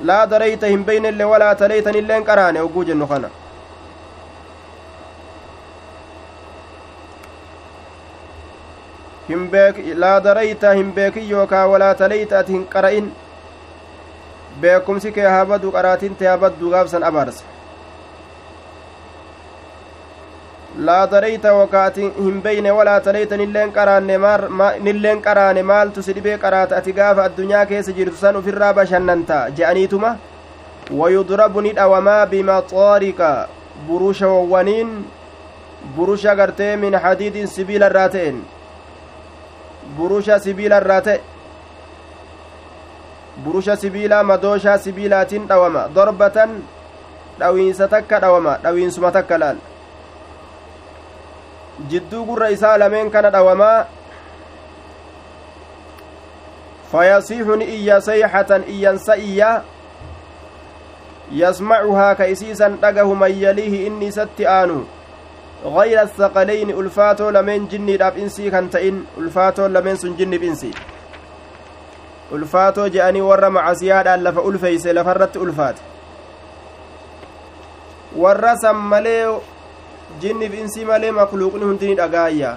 Laa dareyta hin beynellee walaa taleytanilleen qaraane ogguu jennu kana laa dareyta hin beekin yookaa walaa taleyta ati hin qara'in beekumsi kee haa baddu qaraatin tee haa baddu gaafsan abaarsa laa dareyta wakaati hin beyne walaa taleyta nilleen qaraane maaltu si dhibee qaraata ati gaafa addunyaa keessa jirtu san ufirraa bashannanta je'aniituma wayudrabu ni dhawamaa bimaxaarika burusha wawwaniin burusha gartee min hadiidin sibiila irraa burusha sibiila irraa ta'e burusha sibiilaa madooshaa sibiilaatiin dhawama dorbatan dhawiinsa takka dhawama dhawiinsuma takka laal jidduu gurra isaa lameen kana dhawamaa fayasiixu ni iyya sayxatan iyyansa iyya yasmacuhaa ka isiisan dhagahu man yaliihi inni isatti aanu غير الثقلين ألفاتو لمن جني داب إنسي كان تئن ألفاتو لمن سن جني بإنسي. ألفاتو جاني ور مع سيادة لف ألفيس لفرت ألفات. ورسم مليو jinniif insii malee makluuqni hundi ni dhagaayya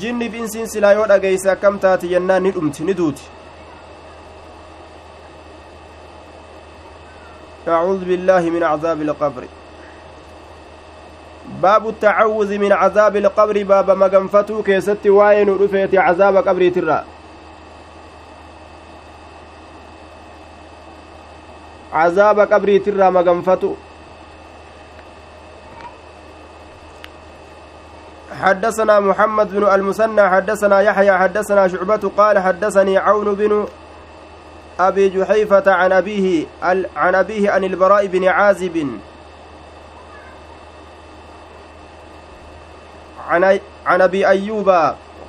jinniif insiin silaa yoo dhageeyse akkam taati jennaan ni أعوذ بالله من عذاب القبر. باب التعوذ من عذاب القبر باب مغنفتو كيست واين رفيت عذاب قبر ترى. عذاب قبر ترى مغنفتو حدثنا محمد بن المثنى حدثنا يحيى حدثنا شعبة قال حدثني عون بن أبي جحيفة عن أبيه عن أبيه عن البراء بن عازب. عن أبي أيوب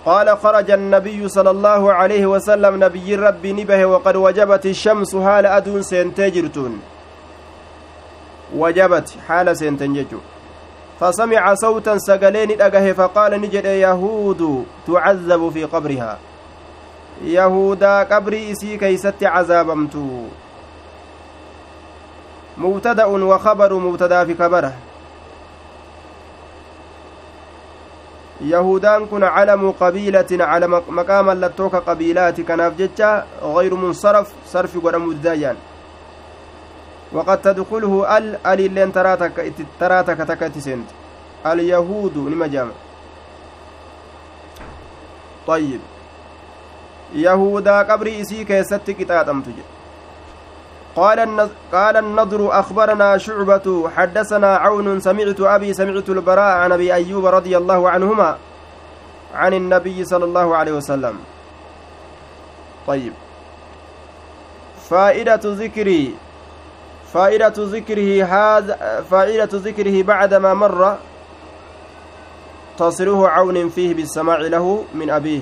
قال خرج النبي صلى الله عليه وسلم نبي ربي نبه وقد وجبت الشمس حال أدون سنتجرتون وجبت حال سنتنججو فسمع صوتا سقلين أجه فقال نجد يهود تعذب في قبرها. يهودا قبري إسي كيست عذابمت مبتدأ وخبر مبتدأ في كبره يهودان كن علم قبيلة على مقام لتوك قبيلات كناف جتة غير منصرف صرف قرم الدايان. وقد تدخله ال ال اللين تراتك تراتك تكتسنت اليهود نما جامع. طيب. yahudaa qabrii isii keessatti qixaaxamtu jedhe قال قال النضر أخبرنا شعبة حدثنا عون سمعت أبي سمعت البراء عن أبي أيوب رضي الله عنهما عن النبي صلى الله عليه وسلم. طيب. فائدة ذكري فائدة ذكره هذا فائدة ذكره بعدما مر تصله عون فيه بالسماع له من أبيه.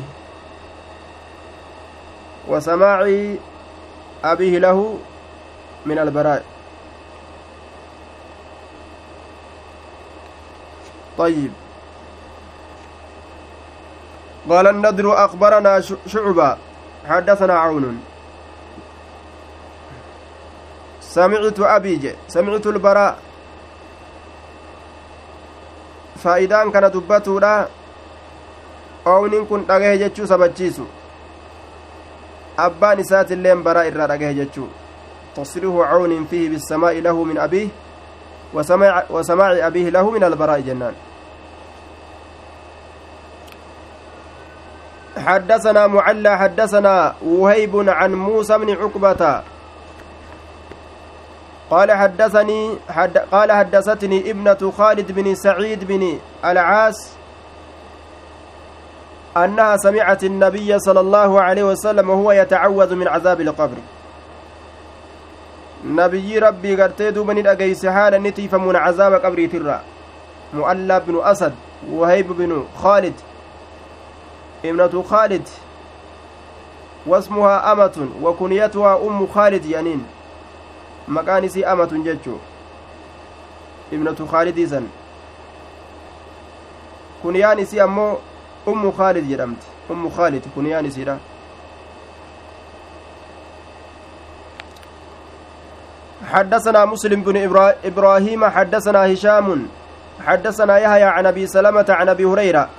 وسماع أبيه له من البراء طيب قال النضر أخبرنا شعبة حدثنا عون سمعت أبي سمعت البراء dubbatuudha oowniin kun dhagahe jechuu sabachiisu abbaan isaatilleen baraa irraa dhagahe jechuu تصريح عون فيه بالسماء له من أبيه وسماع, وسماع أبيه له من البراء جنان. حدثنا معلى حدثنا وهيب عن موسى بن عقبة. قال حدثني حد قال حدثتني ابنة خالد بن سعيد بن العاص أنها سمعت النبي صلى الله عليه وسلم وهو يتعوذ من عذاب القبر. Duuba ni dhageyse haala ni tiifamuun cazaaba qabriitirra mu'allaa binu asad wahayb binu khaalid ibnatu khaalid wasmuhaa amatun wa kunyatuhaa ummu khaalid yaniin maqaan isii amatun jechuu ibnatu khaalidii san kunyaan isii ammoo ummu khaalid jedhamti ummu khaalid kunyaan isiidha حدثنا مسلم بن إبراهيم حدثنا هشام حدثنا يحيى عن أبي سلمة عن أبي هريرة.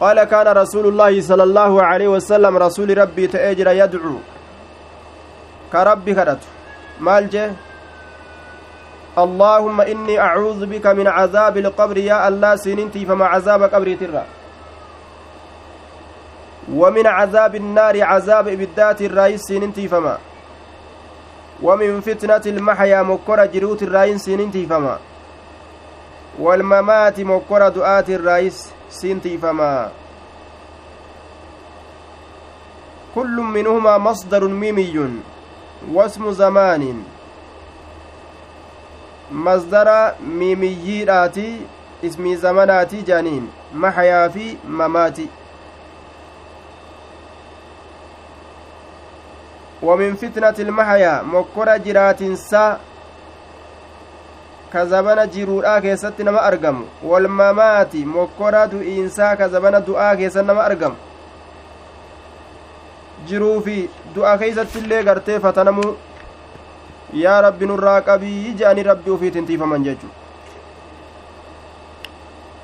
قال كان رسول الله صلى الله عليه وسلم رسول ربي تأجر يدعو. كربي كرت مالجه اللهم إني أعوذ بك من عذاب القبر يا الله سننتي فما عذاب قبري ترى. ومن عذاب النار عذاب إبدات الرئيس سننتي فما ومن فتنة المحيا مكرة جروت الراين سننتي فما والممات مكرة دعاة الرايس سنتي فما كل منهما مصدر ميمي واسم زمان. مصدر ميمييراتي اسمي زمناتي جانين محيا في مماتي ومن فتنة المحيا مكورا جراتنسا كزبنا جرورا كيست نما أرقم والممات مكورا دؤينسا كزبنا دعا كيست نما أرقم jiruu fi du'a keeysatti illee gartee fatanamuu yaa rabbi nurraa qabii je'anii rabbi ufiitin tiifaman jechu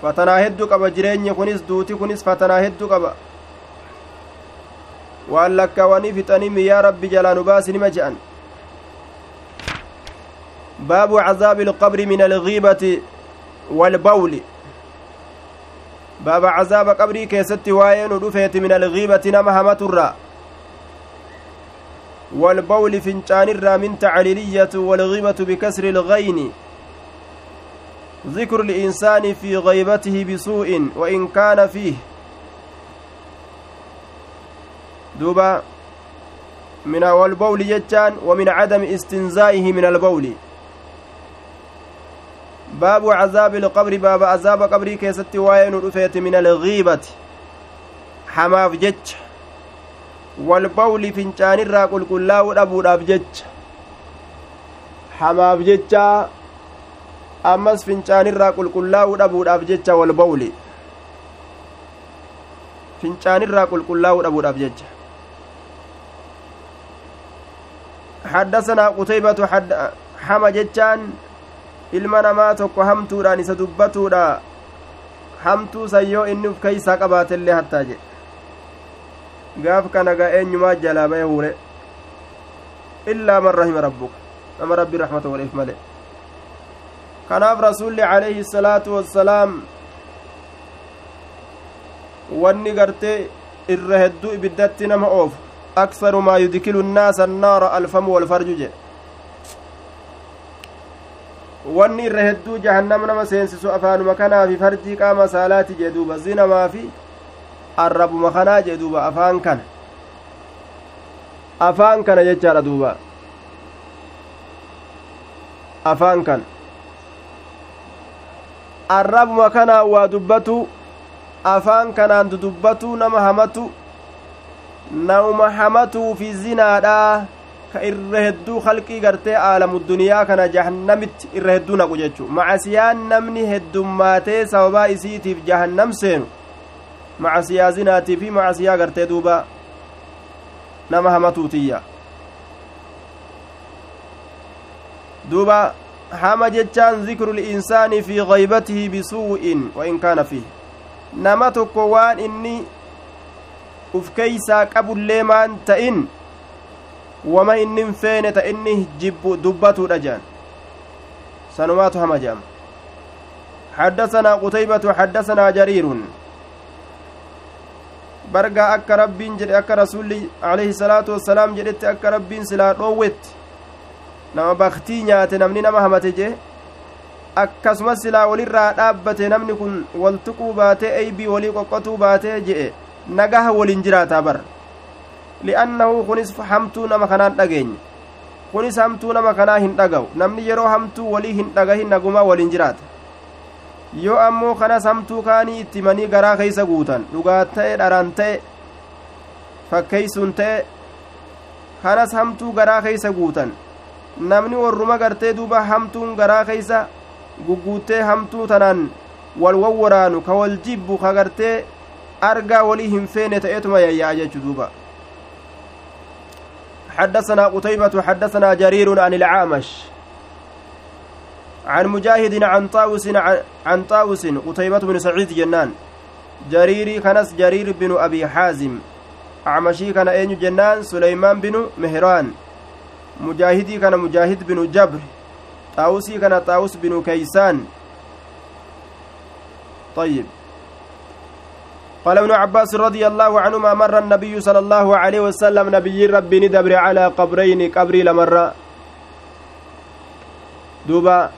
fatanaa hedduu qaba jireenyi kunis duuti kunis fatanaa hedduu qaba waan lakkaawanii fixanii yaa rabbi jalaa nu baasi nima je'an baabu cazaabi ilqabri min algiibati waalbawli baaba cazaaba qabrii keessatti waa'ee nu dhufeeti min algiibati nama hamaturraa والبول فنجان من تعليلية والغيبة بكسر الغين ذكر الإنسان في غيبته بسوء وإن كان فيه دوبا من والبول جتان ومن عدم استنزائه من البول. باب عذاب القبر باب عذاب قبري كيست وين رفيت من الغيبة. حماف جتش والبول فنشان الراقل كلاو أبو جتش حماف جتش ammas fincaanirraa qulqullaa'uu dhabuudhaaf jecha wal bawli fincaanirraa qulqullaa'uu dhabuudhaaf jecha حدثنا قتيبة حد حما جتان ilma namaa tokko hamtuudhaan isa dubbatuudha hamtuu sayyoo inni uf keeysaa qabaatellee hattaa jedhe gaaf kana ga eenyumaa jalaa ba'e huure illaa man rahima rabbuka nama rabbi raxmata waleef male kanaaf rasulli alayhi salaatu wassalaam wanni gartee irra hedduu ibiddatti nama oofu aksaru maa yudkilu nnaasa annaara alfamu walfarju jedhe wanni irra hedduu jahannama nama seensisu afaanuma kanaa fi farjii qaama saalaati jee duuba zinamaa fi arrabuma kanaa jee duuba afaan kana afaan kana jechaadha duuba afaan kana arrabuma kanaa waa dubbatu afaan kanaan dudubbatu nama hamatu nama hamatuu fi zinaadhaa ka irra hedduu halqii gartee aalamu duniyaa kana jahannamitti irra hedduu naqu jechu macasiyaan namni heddummaatee sababaa isiitiif jahannam seenu macasiyaa zinaatii fi macasiyaa gartee duuba nama hamatuutiyya duuba hama jechaan zikru linsaani fi gaybatihi bisuu'in wa in kaana fiih nama tokko waan inni uf keeysaa qabullee maan ta'in wama innin feene ta inni jibbu dubbatuudha jean sanumaatu hama je'ama حدثنا قتيبة حدثنا جرير برقا أكا ربين جد أكا رسول عليه الصلاة والسلام جدت أكا ربين سلا روت نما بختي نيات نمني نما همت جه akkasuma silaa walirraa dhaabbate namni kun wal tuquu baatee eybii walii qoqqotuu baatee je'e nagaha waliin jiraataa bara li'annahu kunis hamtuu nama kanaan dhageenye kunis hamtuu nama kanaa hin dhagahu namni yeroo hamtuu walii hin dhagahin nagumaa waliin jiraata yoo ammoo kanas hamtuu kaanii itti manii garaa keeysa guutan dhugaa ta'e dharaan ta'e fakkeeysuun ta'e kanas hamtuu garaa keeysa guutan namni warruma gartee duuba hamtuun garaa keeysa gugguuttee hamtuu tanaan wal wawwaraanu ka wal jibbu ka gartee argaa walii hin feene ta'etuma yayya'a jechu duuba. حدثنا قتيبة حدثنا جرير عن العامش عن مجاهد عن طاوس عن طاوس قتيبة بن سعيد جنان. جريري كنس جرير بن أبي حازم. أعمشي كان أين جنان سليمان بن مهران. مجاهدي كان مجاهد بن جبر. طاوسي كان طاوس بن كيسان. طيب. قال ابن عباس رضي الله عنهما مر النبي صلى الله عليه وسلم نبي ربي ندبر على قبرين قبري لمر. دوبا.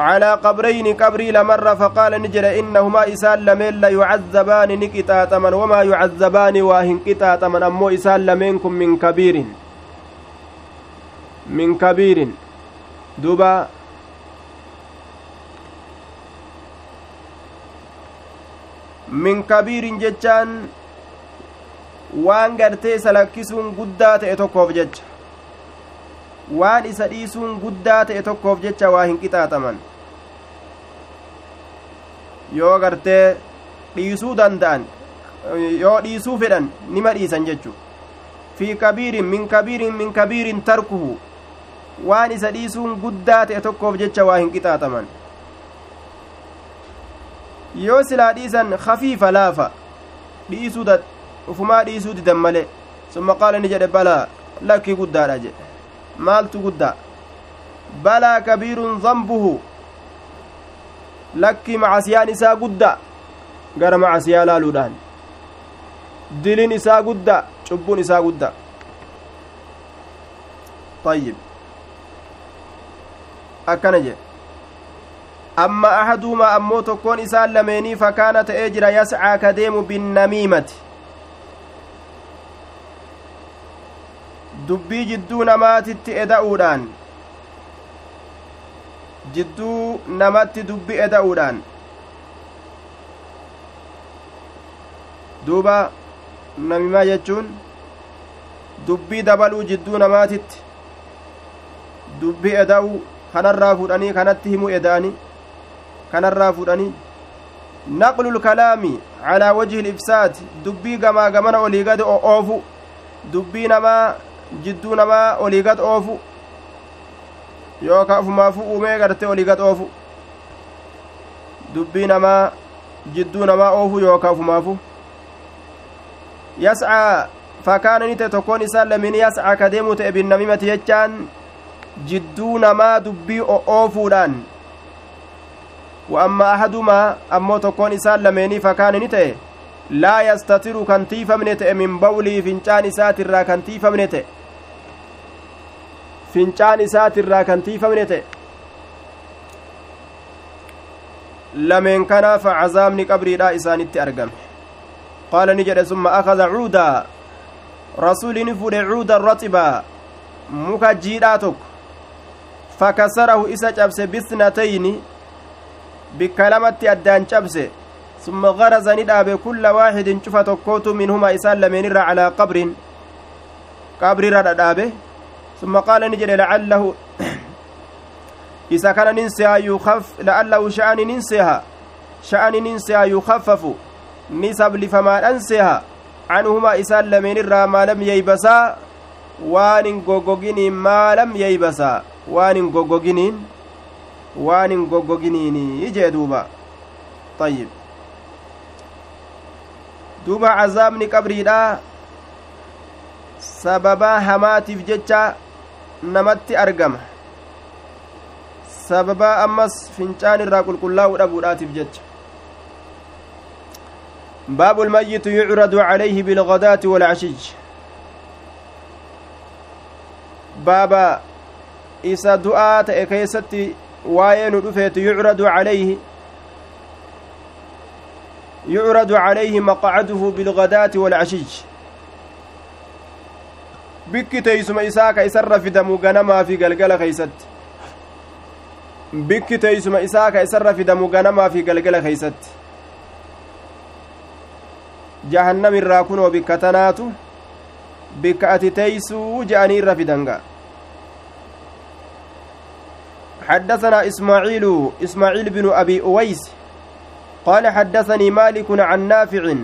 على قبرين قبري لمر فقال نجر إنهما إسال لمن لا يعذبان نكتاتما وما يعذبان واهن كتاتما أمو إسال لمنكم من كبير. من كبير. دوبا. Min kabiirin jechaan waan gartee isa lakkisuun guddaa ta'e tokkoof jecha waan isa dhiisuun guddaa ta'e tokkoof jecha waa hin qixaaxaman yoo gartee dhiisuu danda'an yoo dhiisuu fedhan nima dhiisan jechu fi kabiirin min kabiirin min kabiirin tarkuhu waan isa dhiisuun guddaa ta'e tokkoof jecha waa hin qixaaxaman yoo silaa dhiisan kafiifa laafa dhiisuu ufumaa dhiisuu didan male summa qaala ni jedhe balaa lakkii guddaadha jedhe maaltu guddaa balaa kabiirun zambuhu lakkii macasiyaan isaa gudda gara macasiyaa laaluudhaan dilin isaa gudda cubbuun isaa gudda طيب akkana jedhe amma ahaduumaa ammoo tokkoon isaan lameenii fakaana ta'ee jira yascaa ka deemu binnamiimati dubbii jidduu namaatitti eda'uudhaan. Jidduu namatti dubbi eda'uudhaan. Duuba namimaa jechuun dubbii dabaluu jidduu namaatitti. Dubbii eda'uu kanarraa fuudhanii kanatti himuu eda'anii kanarraa fudhanii naqlu lkalaami calaa wajhi libsaad dubbii gamaa gamana olii gad oofu dubbii namaa jidduu namaa olii gad oofu yookaa ufumaafu uumee garte olii gad oofu dubbii namaa jidduu namaa oofu yookaa ufumaafu yascaa fakkaana ni ta'e tokkoon isaan lamiin yascaa ka ta'e binnamimati jechaan jidduu namaa dubbii oofuudhaan وأما أحدهما أمو تكون إسان لميني فكان نتئ لا يستتر كان تيفمني تئ من بولي فنجان إسات الرا كان تيفمني تئ فنجان كان تئ lameen kanaaf cazaabni qabriidha isaanitti argame qaala ni jedhe summa akada cuudaa rasuli ni fudhe cuuda raxibaa muka jiidhaa tokko fakasarahu isa cabse bisnatayni bikka lamatti addaan cabse summa garaza ni dhaabe kulla waaxidin cufa tokkootu minhumaa isaan lameenirra calaa qabrin qabrirra dhadhaabe summa qaala ni jedhe lacallahu isa kana nin seha la'allahu sha'ani nin seha sha'ani nin seha yukaffafu ni sablifamaadhan seha canhumaa isaan lameen irraa maalam yeybasaa waan hin goggoginiin maalam yeybasaa waan hin goggoginiin waan hin goggoginiini jee duuba ayyib duuba cazaabni qabriidha sababaa hamaatiif jecha namatti argama sababaa ammas fincaan irraa qulqullaa'uu dhabuudhaatiif jecha باب الميت يعرض عليه بالغداة والعشي بابا إسا دعاء تأكيستي waa'ee nu dhufeetu yucradu calayhi yucradu calayhi maqcaduhu bilgadaati waalcashiy bikki teeysuma isaa ka isarra fidamu ganamaa fi galgala keeysatti bikki teeysuma isaa ka isarra fidamu ganamaa fi galgala keeysatti jahannam irraa kunoo bikka tanaatu bikka ati teeysuu je'anii irra fidanga حدثنا إسماعيل إسماعيل بن أبي أويس قال حدثني مالك عن نافع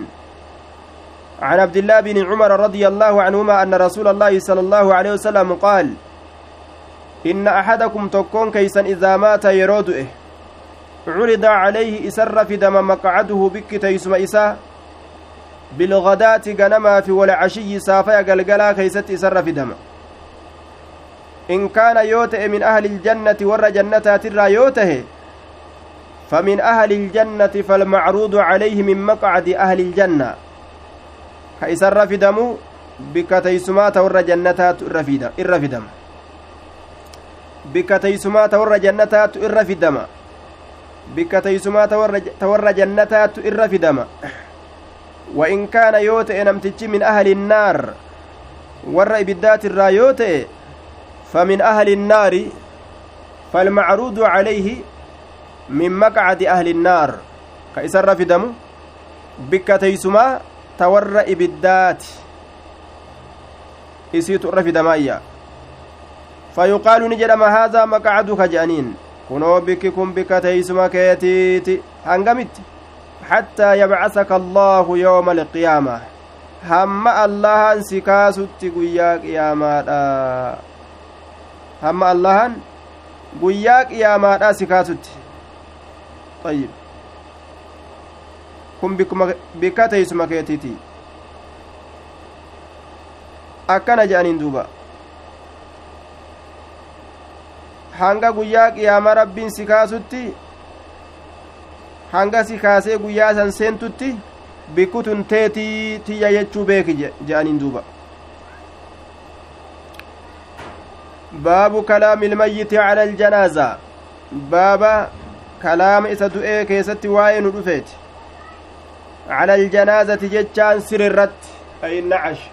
عن عبد الله بن عمر رضي الله عنهما أن رسول الله صلى الله عليه وسلم قال إن أحدكم تكون كيسا إذا مات يرودئه عرض عليه إسر في دم مقعده بك تيسم إساء بالغداة غنما في والعشي سافيا قلقلا كيست إسر في دم in kaana yoo ta'e min ahli iljannati warra jannataatirraa yoo فمن أهل الجنة فالمعروض عليه من مقعد أهل الجنة. كيسر في دمو بك تيسمات ور جنتات الرفدم بك تيسمات ور جنتات الرفدم بك تيسمات ور جنتات الرفدم وإن كان يوتئ نمتج من أهل النار ور إبدات الرايوتئ فمن أهل النار فالمعروض عليه من مقعد أهل النار كإسر في دم بك تيسما تور إبدات إسيت رفي دمايا فيقال نجرم هذا مقعدك جانين kun bikka teeysuma keetiiti hangamitti hattaa yabcasaka allaahu yooma alqiyaama hamma allahan si kaasutti guyyaa qiyaamaadha hamma allahan guyyaa qiyaamaadhaa si kaasutti ayyib kun bikka teeysuma keetiiti akkana je'aniin duuba hanga guyyaa qiyaama rabbiin si kaasutti hanga si kaasee guyyaa san seentutti bikkutun teetii tiyya jechuu beeki je'aniin duuba baabu kalaami ilmayyiti cala aljanaaza baaba kalaama isa du'ee keessatti waa'ee nu dhufeeti cala aljanaazati jechaan sir irratti ay nacash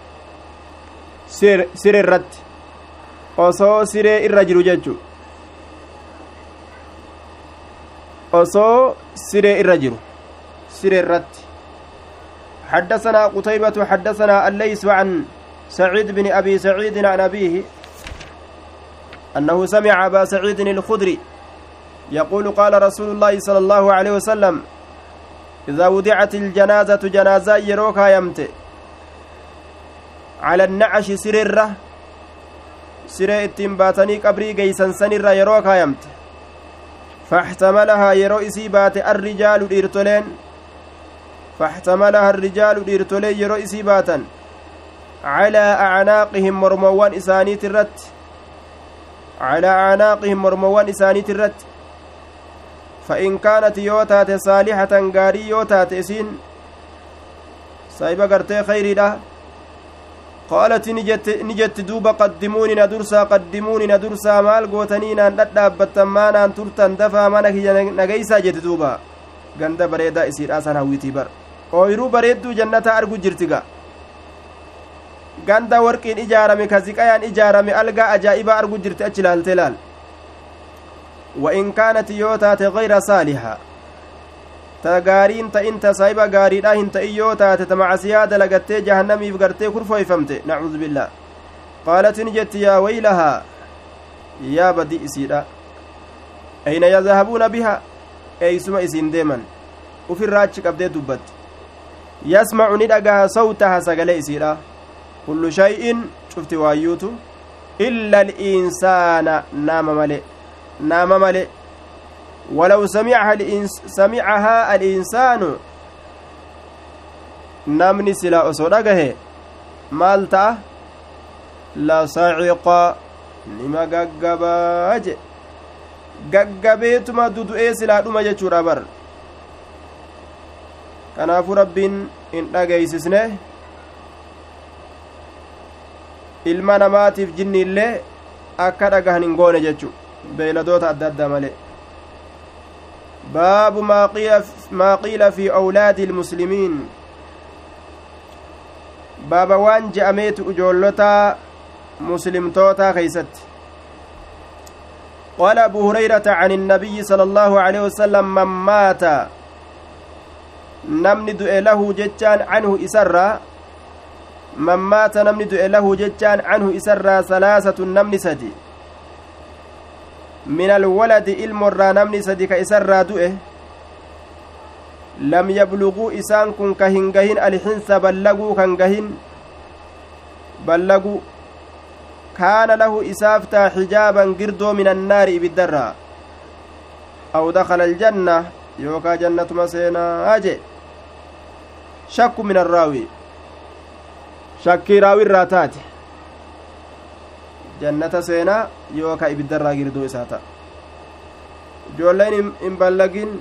sir irratti osoo siree irra jiru jechu osoo siree irra jiru siree irratti حدثنا قتيبة حدثنا الليث عن سعيد بن أبي سعيد عن أبيه أنه سمع أبا سعيد الخدري يقول قال رسول الله صلى الله عليه وسلم إذا وضعت الجنازة جنازة يروكا يمت. على النعش سررة سرى اتنباتني قبري قيسا سنرة يروكا يمت. فاحتملها يرو إسيبات الرجال ديرتولين. فاحتملها الرجال ديرتولين يرو إسيباتا على أعناقهم مرموان إسانيت الرت على أعناقهم مرموان إسانيت الرت فإن كانت يوتات صالحة غاري يوتات إسين سايبا قرتي خيري ده قالت نجت نجت دوبا قدموني ندرسا قدموني ندرسا مال قوتني نان دابتن ما نان ترتن دفا ما نغيسا جت دوبا. ganda bareedaa isiidha san hawwitii bar ooyiruu bareedduu jannata argu jirtiga ganda warqiin ijaarame ka ziqayaan ijaarame algaa ajaa'ibaa argu jirti achi ilaalte laal وإن كانت يوتات غير صالحة تغارين تئنت سايبا غاريدا هنت إيوتات تمعسيا دلغتي جهنمي فغرتي كرفو يفمت نعوذ بالله قالت نجت يا ويلها يا بدي إسيرا أين يذهبون بها eeysuma isiin deeman ufirraa achi qabdee dubbatti yasmacu ni dhagaha sawtaha sagalee isiidha kullu shay'in cufti waayyuutu illa al'insaana naama male naama male الإنس سمعها الإنسان namni silaa osoo dhagahe maal ta'a lasaciqa nima gaggabaa je gaggabeetuma dudu'ee silaa dhuma jechuudha bar kanaafuu rabbiin hin dhageeysisne ilma namaatiif jinni illee akka dhagahan hin goone jechu beeyladoota adda addaa malee baabu maa qiila fi awlaadi ilmuslimiin baaba waan je'ameetu ijoollota muslimtootaa keeysatti قال أبو هريرة عن النبي صلى الله عليه وسلم من مات نمني دؤ له جتان عنه من مات نمني دؤ له جتان عنه إسرى ثلاثة نمني سدي. من الولد المرى نمني سدي كإسرى دؤه لم يبلغوا إسان كن كهنجهن الحنس بلغوا كنجهن بلغوا lahu isaaf taa xijaaban girdoo min annaari ibiddarraa aw dakala aljanna yookaa jannatuma seenaa je shakku min arraawi shakkii raawirraa taate jannata seenaa yookaa ibiddarraa girdoo isaa ta'a ijoolleen hin ballagin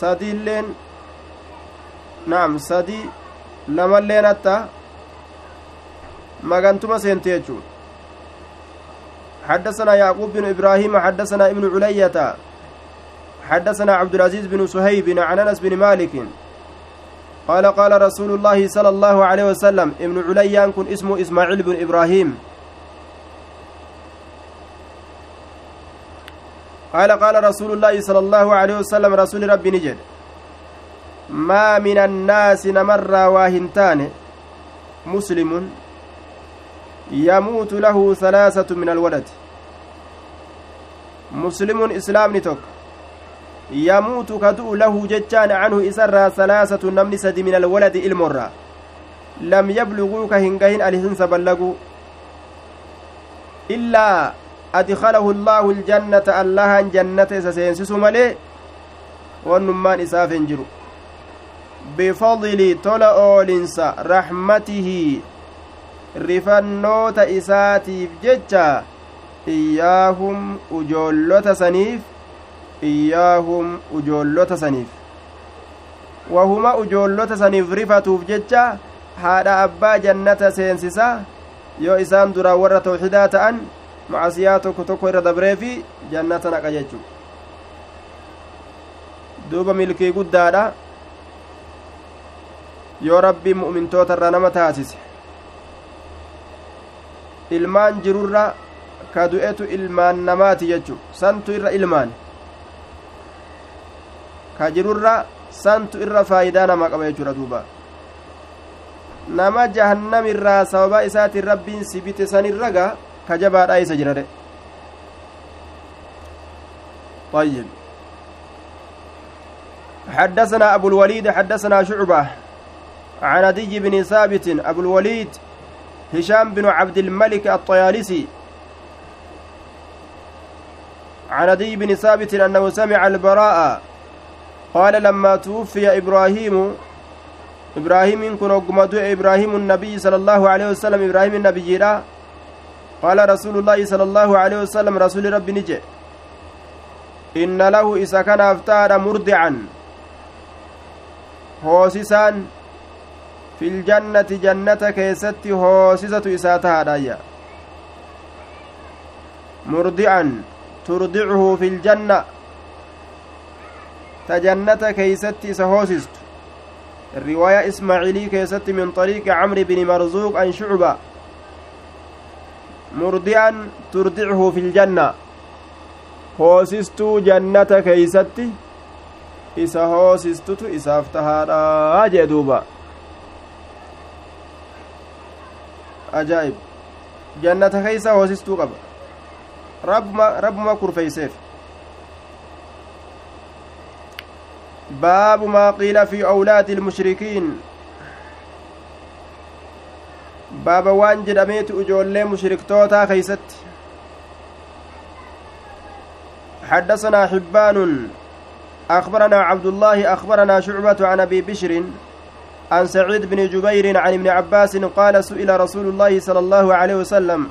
sadiilleen naam sadii lamalleen hatta مغانتما سنت يجون حدثنا يعقوب بن إبراهيم حدثنا ابن علية حدثنا عبد العزيز بن سهيب عن أنس بن مالك قال قال رسول الله صلى الله عليه وسلم ابن عليان كن اسمه إسماعيل بن إبراهيم. قال قال رسول الله صلى الله عليه وسلم رسول ربي نجد ما من الناس نمر واهنتان مسلم يموت له ثلاثة من الولد. مسلم إسلام نتوك. يموت كدؤ له ججان عنه إسرى ثلاثة نمن سد من الولد إلمرة. لم يبلغوك هنجهن الهنس بلغوا إلا أدخله الله الجنة الله جنة سسينسس ملي. والنمان إساف جرو بفضل طلع أولنس رحمته. rifannoota isaatiif jecha iyyaahum ujoollota saniif iyyaahum ujoollota saniif wahuma ujoollota saniif rifatuuf jecha haadha abbaa jannata seensisa yoo isaan duraa warra tawxidaa ta'an macasiyaa tokko tokko irra dabree fi jannata naqa jechu duuba milkii guddaadha yoo rabbiin mu'mintoota irraa nama taasise ilmaan jirurra ka du'etu ilmaan namaati jechu santu irra ilmaan jirurra santu irra faayidaa nama qaba jechuudha duuba nama jahannamirraa sababa isaatiin rabbiin si bite sanirraga ka jabaadhaa isa jirade طيب حدثنا أبو الوليد حدثنا شعبة عن عدي بن ثابت أبو الوليد هشام بن عبد الملك الطيالسي عن عدي بن ثابت أنه سمع البراء قال لما توفي إبراهيم إبراهيم كن أقمدو إبراهيم النبي صلى الله عليه وسلم إبراهيم النبي لا قال رسول الله صلى الله عليه وسلم رسول ربي نجي inna lahu isa kanaaf taadha murdican hoosisaan filjannati jannata keessatti hoosisatu isaa tahaadhaayya murdi'an turdicuhu filjanna keeysatti isa hoosistu riwaayaa ismaaciilii keessatti min طariiqi camri bini marzuuq an shucba murdi'an turdicuhu filjanna hoosistuu jannata keeysatti isa hoosistutu isaaf tahaadha jee duuba ajaa'ib jannata keeysa hoosistuu qaba rabbuma rabbuma kurfeeyseef باب ما قيل في أولاد المشركين. باب وان جدميت أجولي مشركتوتا خيست. حدثنا حبان أخبرنا عبد الله أخبرنا شعبة عن أبي بشر عن سعيد بن جبير عن ابن عباس قال سئل رسول الله صلى الله عليه وسلم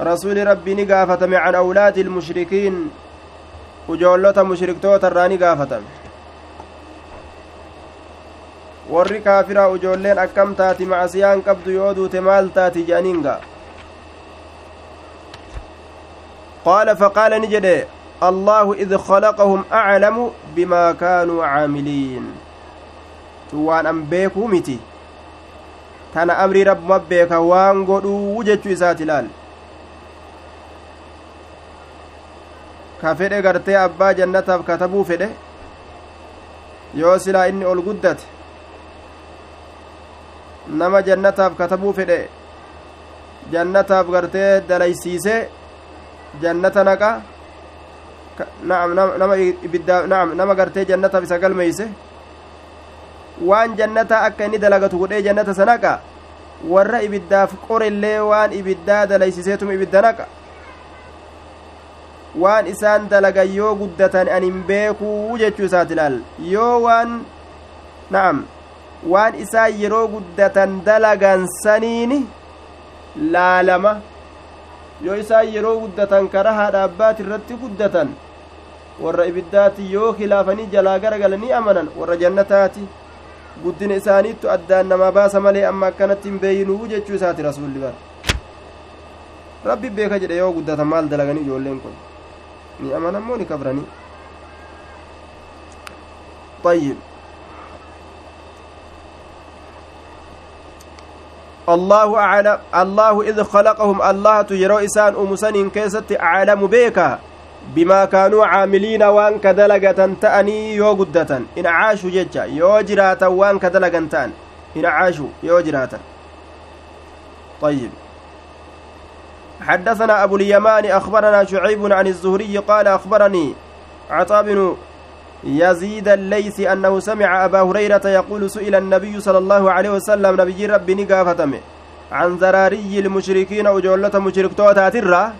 رسول ربي نقافتم عن أولاد المشركين. وجولة مشركتوت الراني قافتم warri kaafiraa ujoolleen akkam taati macasiyaan qabdu yoo duute maal taati jedhaniinga qaala faqaala ni jedhe allaahu id khalaqahum aclamu bimaa kaanuu caamiliin tun waan an beekuu miti tana amrii rabbuma beeka waan godhuu jechuu isaati ilaal ka fedhe gartee abbaa jannataaf katabuu fedhe yoo silaa inni ol guddate nama jannataaf katabuu fedhe jannataaf gartee dalaysiise jannata naqa naam nama gartee jannataaf isa galmeeyse waan jannata akka inni dalagatu godhee jannata sanaqa warra ibiddaaf qorellee waan ibiddaa dalaysiseetuma ibidda naqa. Waan isaan dalagan yoo guddatan an hin beekuu jechuu isaati ilaal. Yoo waan na'am waan isaan yeroo guddatan dalagan saniini laalama yoo isaan yeroo guddatan karaa haadha abbaati irratti guddatan warra ibiddaati yoo khilaafanii jalaa garagalanii amanan warra jannataati guddina isaaniittu addaan nama baasa malee amma akkanatti hin beeyinuu jechuu isaati rasuulli bara rabbi beeka jedhe yoo guddatan maal dalaganii ijoolleen kun ni amanan moo ni kabranii طيب الله أعلم الله إذ خلقهم الله يرو إسان أمسن كيست أعلم بيكا caamiliina waan ka dalagatan ta'anii yoo guddatan in caashu jecha yoo jiraatan waan ka dalagan ta'an in caashu yoo jiraatan طيب حدثنا أبو اليمان أخبرنا شعيب عن الزهري قال أخبرني عطاء بن يزيد الليث أنه سمع أبا هريرة يقول سئل النبي صلى الله عليه وسلم نبي ربي نقافتمه عن زراري المشركين وجولة مشرك توتاترة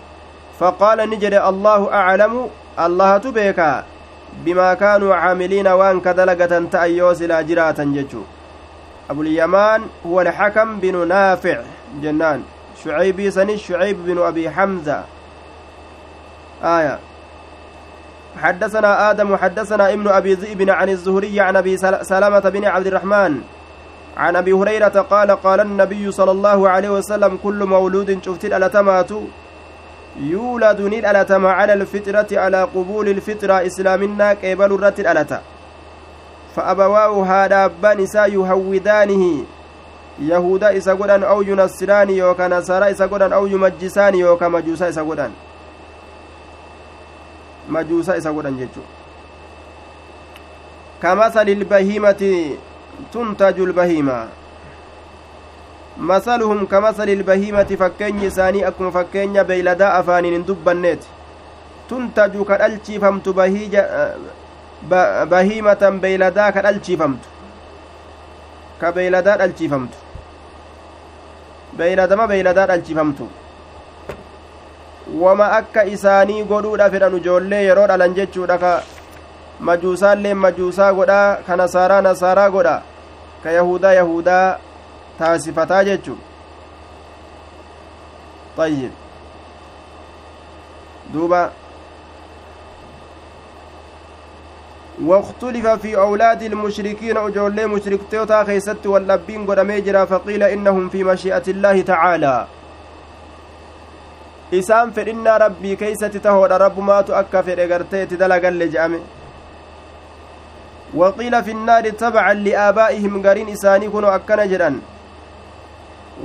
فقال نجد الله أعلم الله تبيكا بما كانوا عاملين وان كدلقة تأيوس لا جراة ججو أبو اليمان هو الحكم بن نافع جنان. شعيبي سني شعيب بن أبي حمزة. آية. حدثنا آدم حدثنا ابن أبي ذئب عن الزهري عن أبي سلامة بن عبد الرحمن عن أبي هريرة قال قال النبي صلى الله عليه وسلم كل مولود شفت الأتمات يولد ندلتم على الفطرة على قبول الفطرة إسلامنا قبل الرت الألتا فأبواه هذا أبان إسا يهودانه. يهودا إسا أو ينصران يوكا نصارى إسا أو يمجسان يوكا مجوسا إسا مجوسا إسا قدان جيجو كمثل البهيمة تنتج البهيمة masaluhum kamasali ilbahiimati fakkeenyi isaanii akkuma fakkeenya beeyladaa afaaniin hin dubbanneeti tuntaju ka dhalchiifamtu bahiimatan beeyladaa ka dhalchiifamtu ka beeyladaa dhalchiifamtu beeyladama beeyladaa dhalchiifamtu wama akka isaanii godhuudha fedhan ijoollee yeroo dhalan jechuudha ka majuusaallee majuusaa godhaa ka nasaaraa nasaaraa godha ka yahudaa yahudaa taasifataa jechu طيب duuba واختلف في أولاد المشركين أجولي مشرك توتا خيست واللبين قد ميجرا فقيل إنهم في مشيئة الله تعالى isaan fedhinnaa rabbii keeysatti tahoodha rabbumaatu akka fedhe garteetti dalagalle je'ame waqiila fi nnaari tabacan liaabaa'ihim gariin isaanii kuno akkana jedhan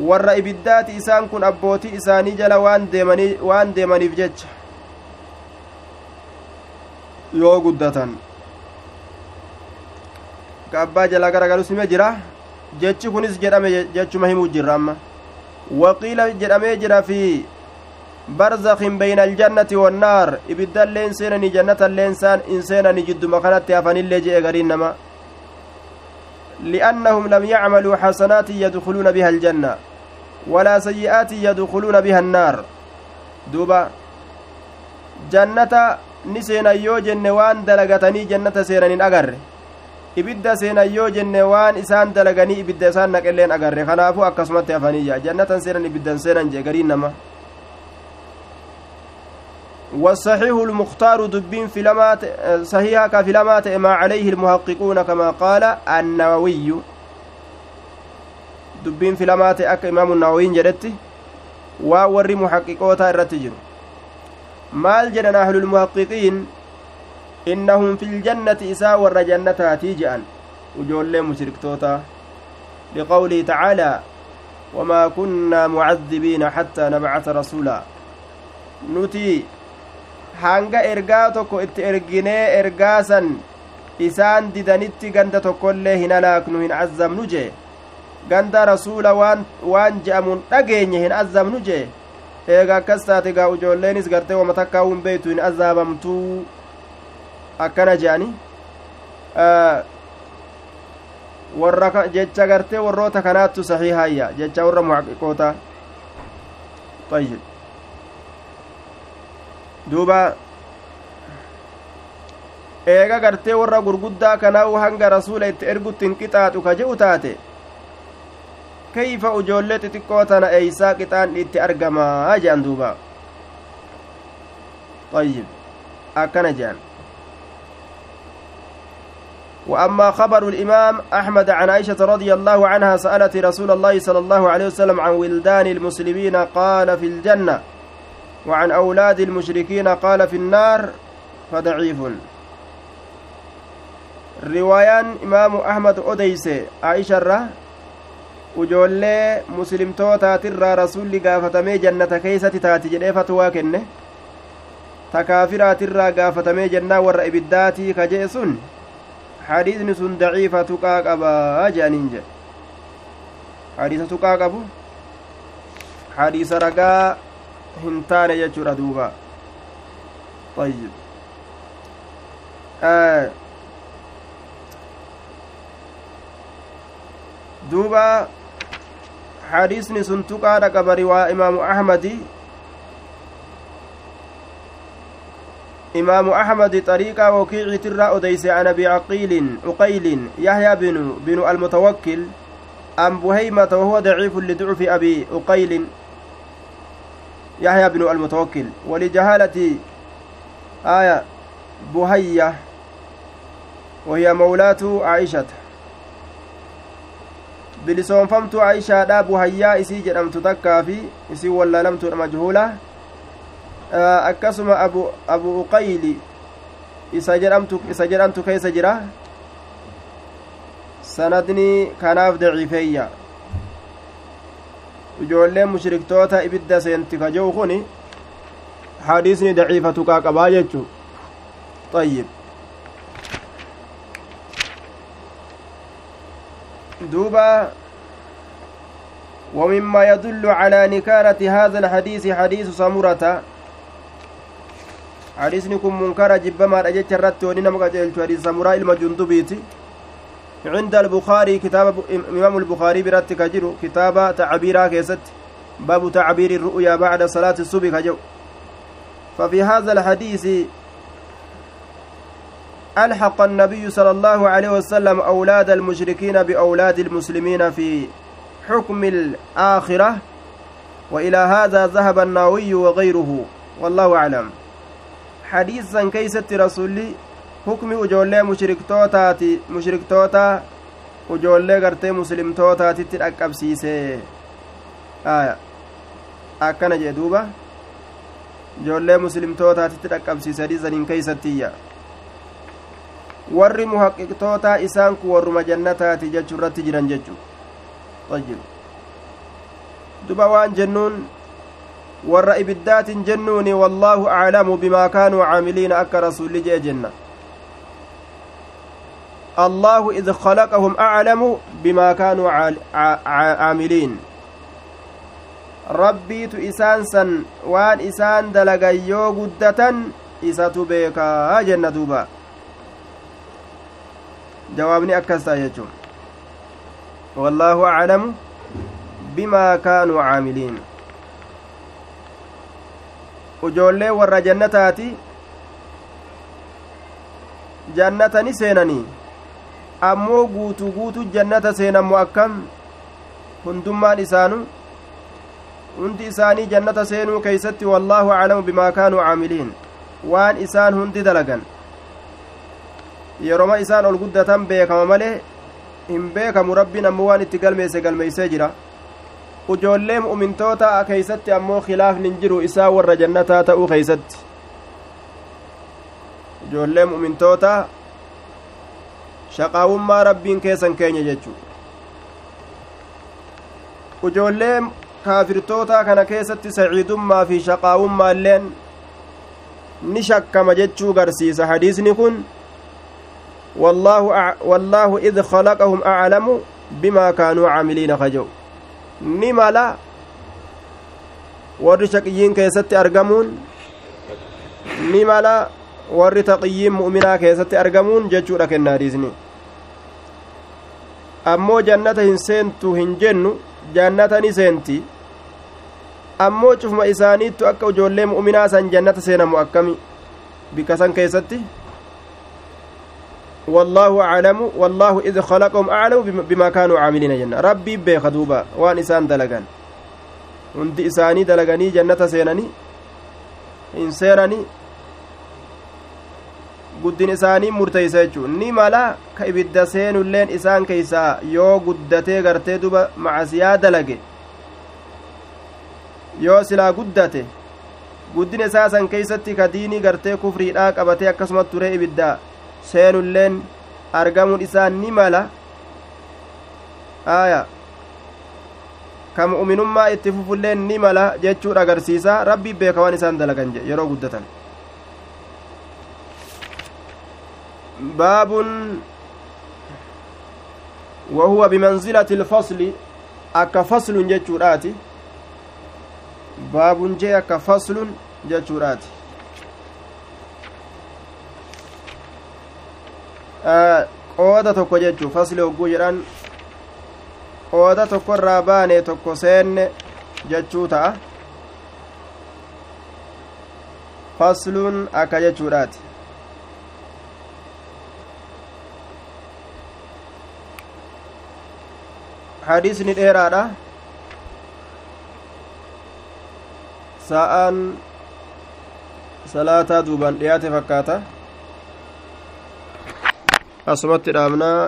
warra ibiddaati isaan kun abbootii isaanii jala waan deemaniif jecha yoo guddatan ka abbaa jalaa garagalus hime jira jechi kunis jedhame jechuma himuu jirra amma waqiila jedhamee jira fi barzakin bayna aljannati wannaar ibiddalleen seenanii jannatalleen saan in seenani jidduma kanatti hafanillee je'e gariin nama li'annahum lam yacmaluu xasanaatin yadkuluuna biha aljanna walaa sayyi'aatin yadkuluuna biha annaar duuba jannata ni seenan yoo jenne waan dalagatanii jannata seenan hin agarre ibidda seenan yoo jenne waan isaan dalaganii ibidda isaan naqelleen agarre kanaafuu akkasumatti hafaniyya jannatan seenan ibiddan seenan والصحيح المختار دبين في لمات صحيحة كفلمات ما عليه المحققون كما قال النووي دبين في لمات أك إمام النووي جدت ووري محققوتا الرتجر maal jedhan ahlulmuhaqqiqiin innahum fi ljannati isaa warra jannataati je'an ujoollee mushriktoota liqawlihi tacaalaa wamaa kunnaa mucadibiina xattaa nabcata rasuula nuti hanga ergaa tokko itti erginee ergaasan isaan didanitti ganda tokkoillee hin halaaknu hin azzabnu jee ganda rasuula waan je'amuun dhageenye hin azzabnu jee eega akkas taate gaa ijoolleenis gartee wama takkaa hin beeytu hin azaabamtuu akkana je'ani warra jecha gartee warroota kanaattu saxiihayya jecha warra muhaqiqoota ayyib duuba eega gartee warra gurguddaa kanaa'u hanga rasuula itti ergutti hin qixaaxu ka je'u taate kayfa ujoollee xixiqqoo tana eeysaa qixaan itti argamaa jean duuba ayyib akkana jean وأما خبر الإمام أحمد عن عائشة رضي الله عنها سألت رسول الله صلى الله عليه وسلم عن ولدان المسلمين قال في الجنة وعن أولاد المشركين قال في النار فضعيف إمام أحمد أديس عائشة الره ujoollee muslimtootaatirraa rasulli gaafatamee jannata keeysatti taati jedhee fatwaa kenne takaafiraatirraa gaafatamee jennaa warra ibiddaatii ka je'e sun hadiisni sun daciifa tuqaa qabaa je'aniin jedhe hadiisa tuqaa qabu hadiisa ragaa hin taane jechuudha duuba. طيب آه دوبا حديثني سنتقى رقب رواء إمام أحمد إمام أحمد طريقة وكيع ترى أديس عن أبي عقيل عقيل يحيى بن بن المتوكل أم بهيمة وهو ضعيف لضعف أبي عقيل يحيى بن المتوكل ولجهالة آية بهية وهي مولاة عائشة bilisoonfamtuu aishaadha buhayyaa isii jedhamtu takkaa fi isii wallaalamtuudha majhuula akkasuma abu abu uqayli isa jedhamtu isa jedhamtu keessa jira sanadni kanaaf daciifeeyya ijoolleen mushriktoota ibidda seenti ka jehu kun hadiisni daciifa tuqaa qabaa jechu. طيب دوبا ومما يدل على نكارة هذا الحديث حديث سمرة حديثني كن منكر جبما رجت الرت ونما قتلت حديث سمرة المجندبيتي عند البخاري كتاب إمام البخاري biratti ka jiru كتاب تعبيرا keessatti. باب تعبير الرؤيا بعد صلاة الصبح ka jedhu. ففي هذا الحديث ألحق النبي صلى الله عليه وسلم أولاد المشركين بأولاد المسلمين في حكم الآخرة وإلى هذا ذهب النووي وغيره والله أعلم. حديثا keessatti Rasuulli hukmi ujoollee mushriktootaati mushriktoota ujoollee gartee muslimtootaatitti dhaqqabsiise akkana jee duuba ijoollee muslimtootaatitti dhaqqabsiise hadiisaniin keeysatiyya warri muhaqiqtootaa isaan kun warruma jannataati jechuu irratti jiran jechu ajib duba waan jennuun warra ibiddaatin jennuuni wallaahu aclamu bimaa kaanuu caamiliina akka rasulli jee jenna الله إذ خلقهم أعلم بما كانوا عاملين rabbiitu isaan san waan isaan dalagan yoo guddatan isatu beekaa jenna duuba jawaabni akkas ta'a jechuun wallaahu aclamu bimaa kaanuu caamiliin ujoollee warra jannataati jannata ni seenanii ammoo guutuu guutu jannata seenammo akkam hundummaan isaanu hundi isaanii jannata seenuu keeysatti wallaahu aclamu bimaa kaanuu caamiliin waan isaan hundi dalagan yeroma isaan ol guddatan beekama malee hin beekamu rabbiin ammoo waan itti galmeesse galmeeysee jira ujoollee mu'mintoota keeysatti ammoo khilaafni hin jiru isaa warra jannataa ta'uu keeysatti ijoollee mu'mintoota shaqaawummaa rabbiin keessan keenya jechu ujoollee kaafirtoota kana keessatti saciidummaa fi shaqaawummaa illeen ni shakkama jechuu garsiisa hadiisni kun wallaahu id khalaqahum aclamu bimaa kaanuu caamiliina kaja'u ni mala warri shaqiyyiin keessatti argamuun ni mala warri taqiyyiin mu'minaa keessatti argamuun jechuudha kenna hadiisni ammoo jannata hin seentu hin jennu jannata ni seenti ammoo cufuma isaaniittu akka ijoollee mu'minaa san jannata seenamu akkami bikka san keessatti wallaahu aclamu wallaahu id khalaqahum aclamu bimaa kaanuu caamiliina jenna rabbii beeka duuba waan isaan dalagan hundi isaanii dalaganii jannata seenanii hin seenanii guddin isaanii murteeysa jechuun ni mala ka ibidda seenulleen isaan keeysaa yoo guddatee gartee duba macasiyaa dalage yoo silaa guddate guddina isaa san keeysatti ka diinii gartee kufriidhaa qabatee akkasumas turee ibiddaa seenulleen argamuun isaa ni mala aya ka mu'minummaa itti fufulleen ni mala jechuudha agarsiisa rabbii beeka waan isaan dalagan yeroo guddatan baabun wahuwa bimanzilati ilfasli akka faslun jechuudhaati baabun jee akka faslun jechuudhaati qooda tokko jechuu fasli hogguu jedhan qooda tokko irraa baane tokko seenne jechuu ta'a fasluun akka jechuudhaati hadiisni dheeraadha sa'aan salaataa duubaan dhiyaate fakkaata asumatti dhaabnaa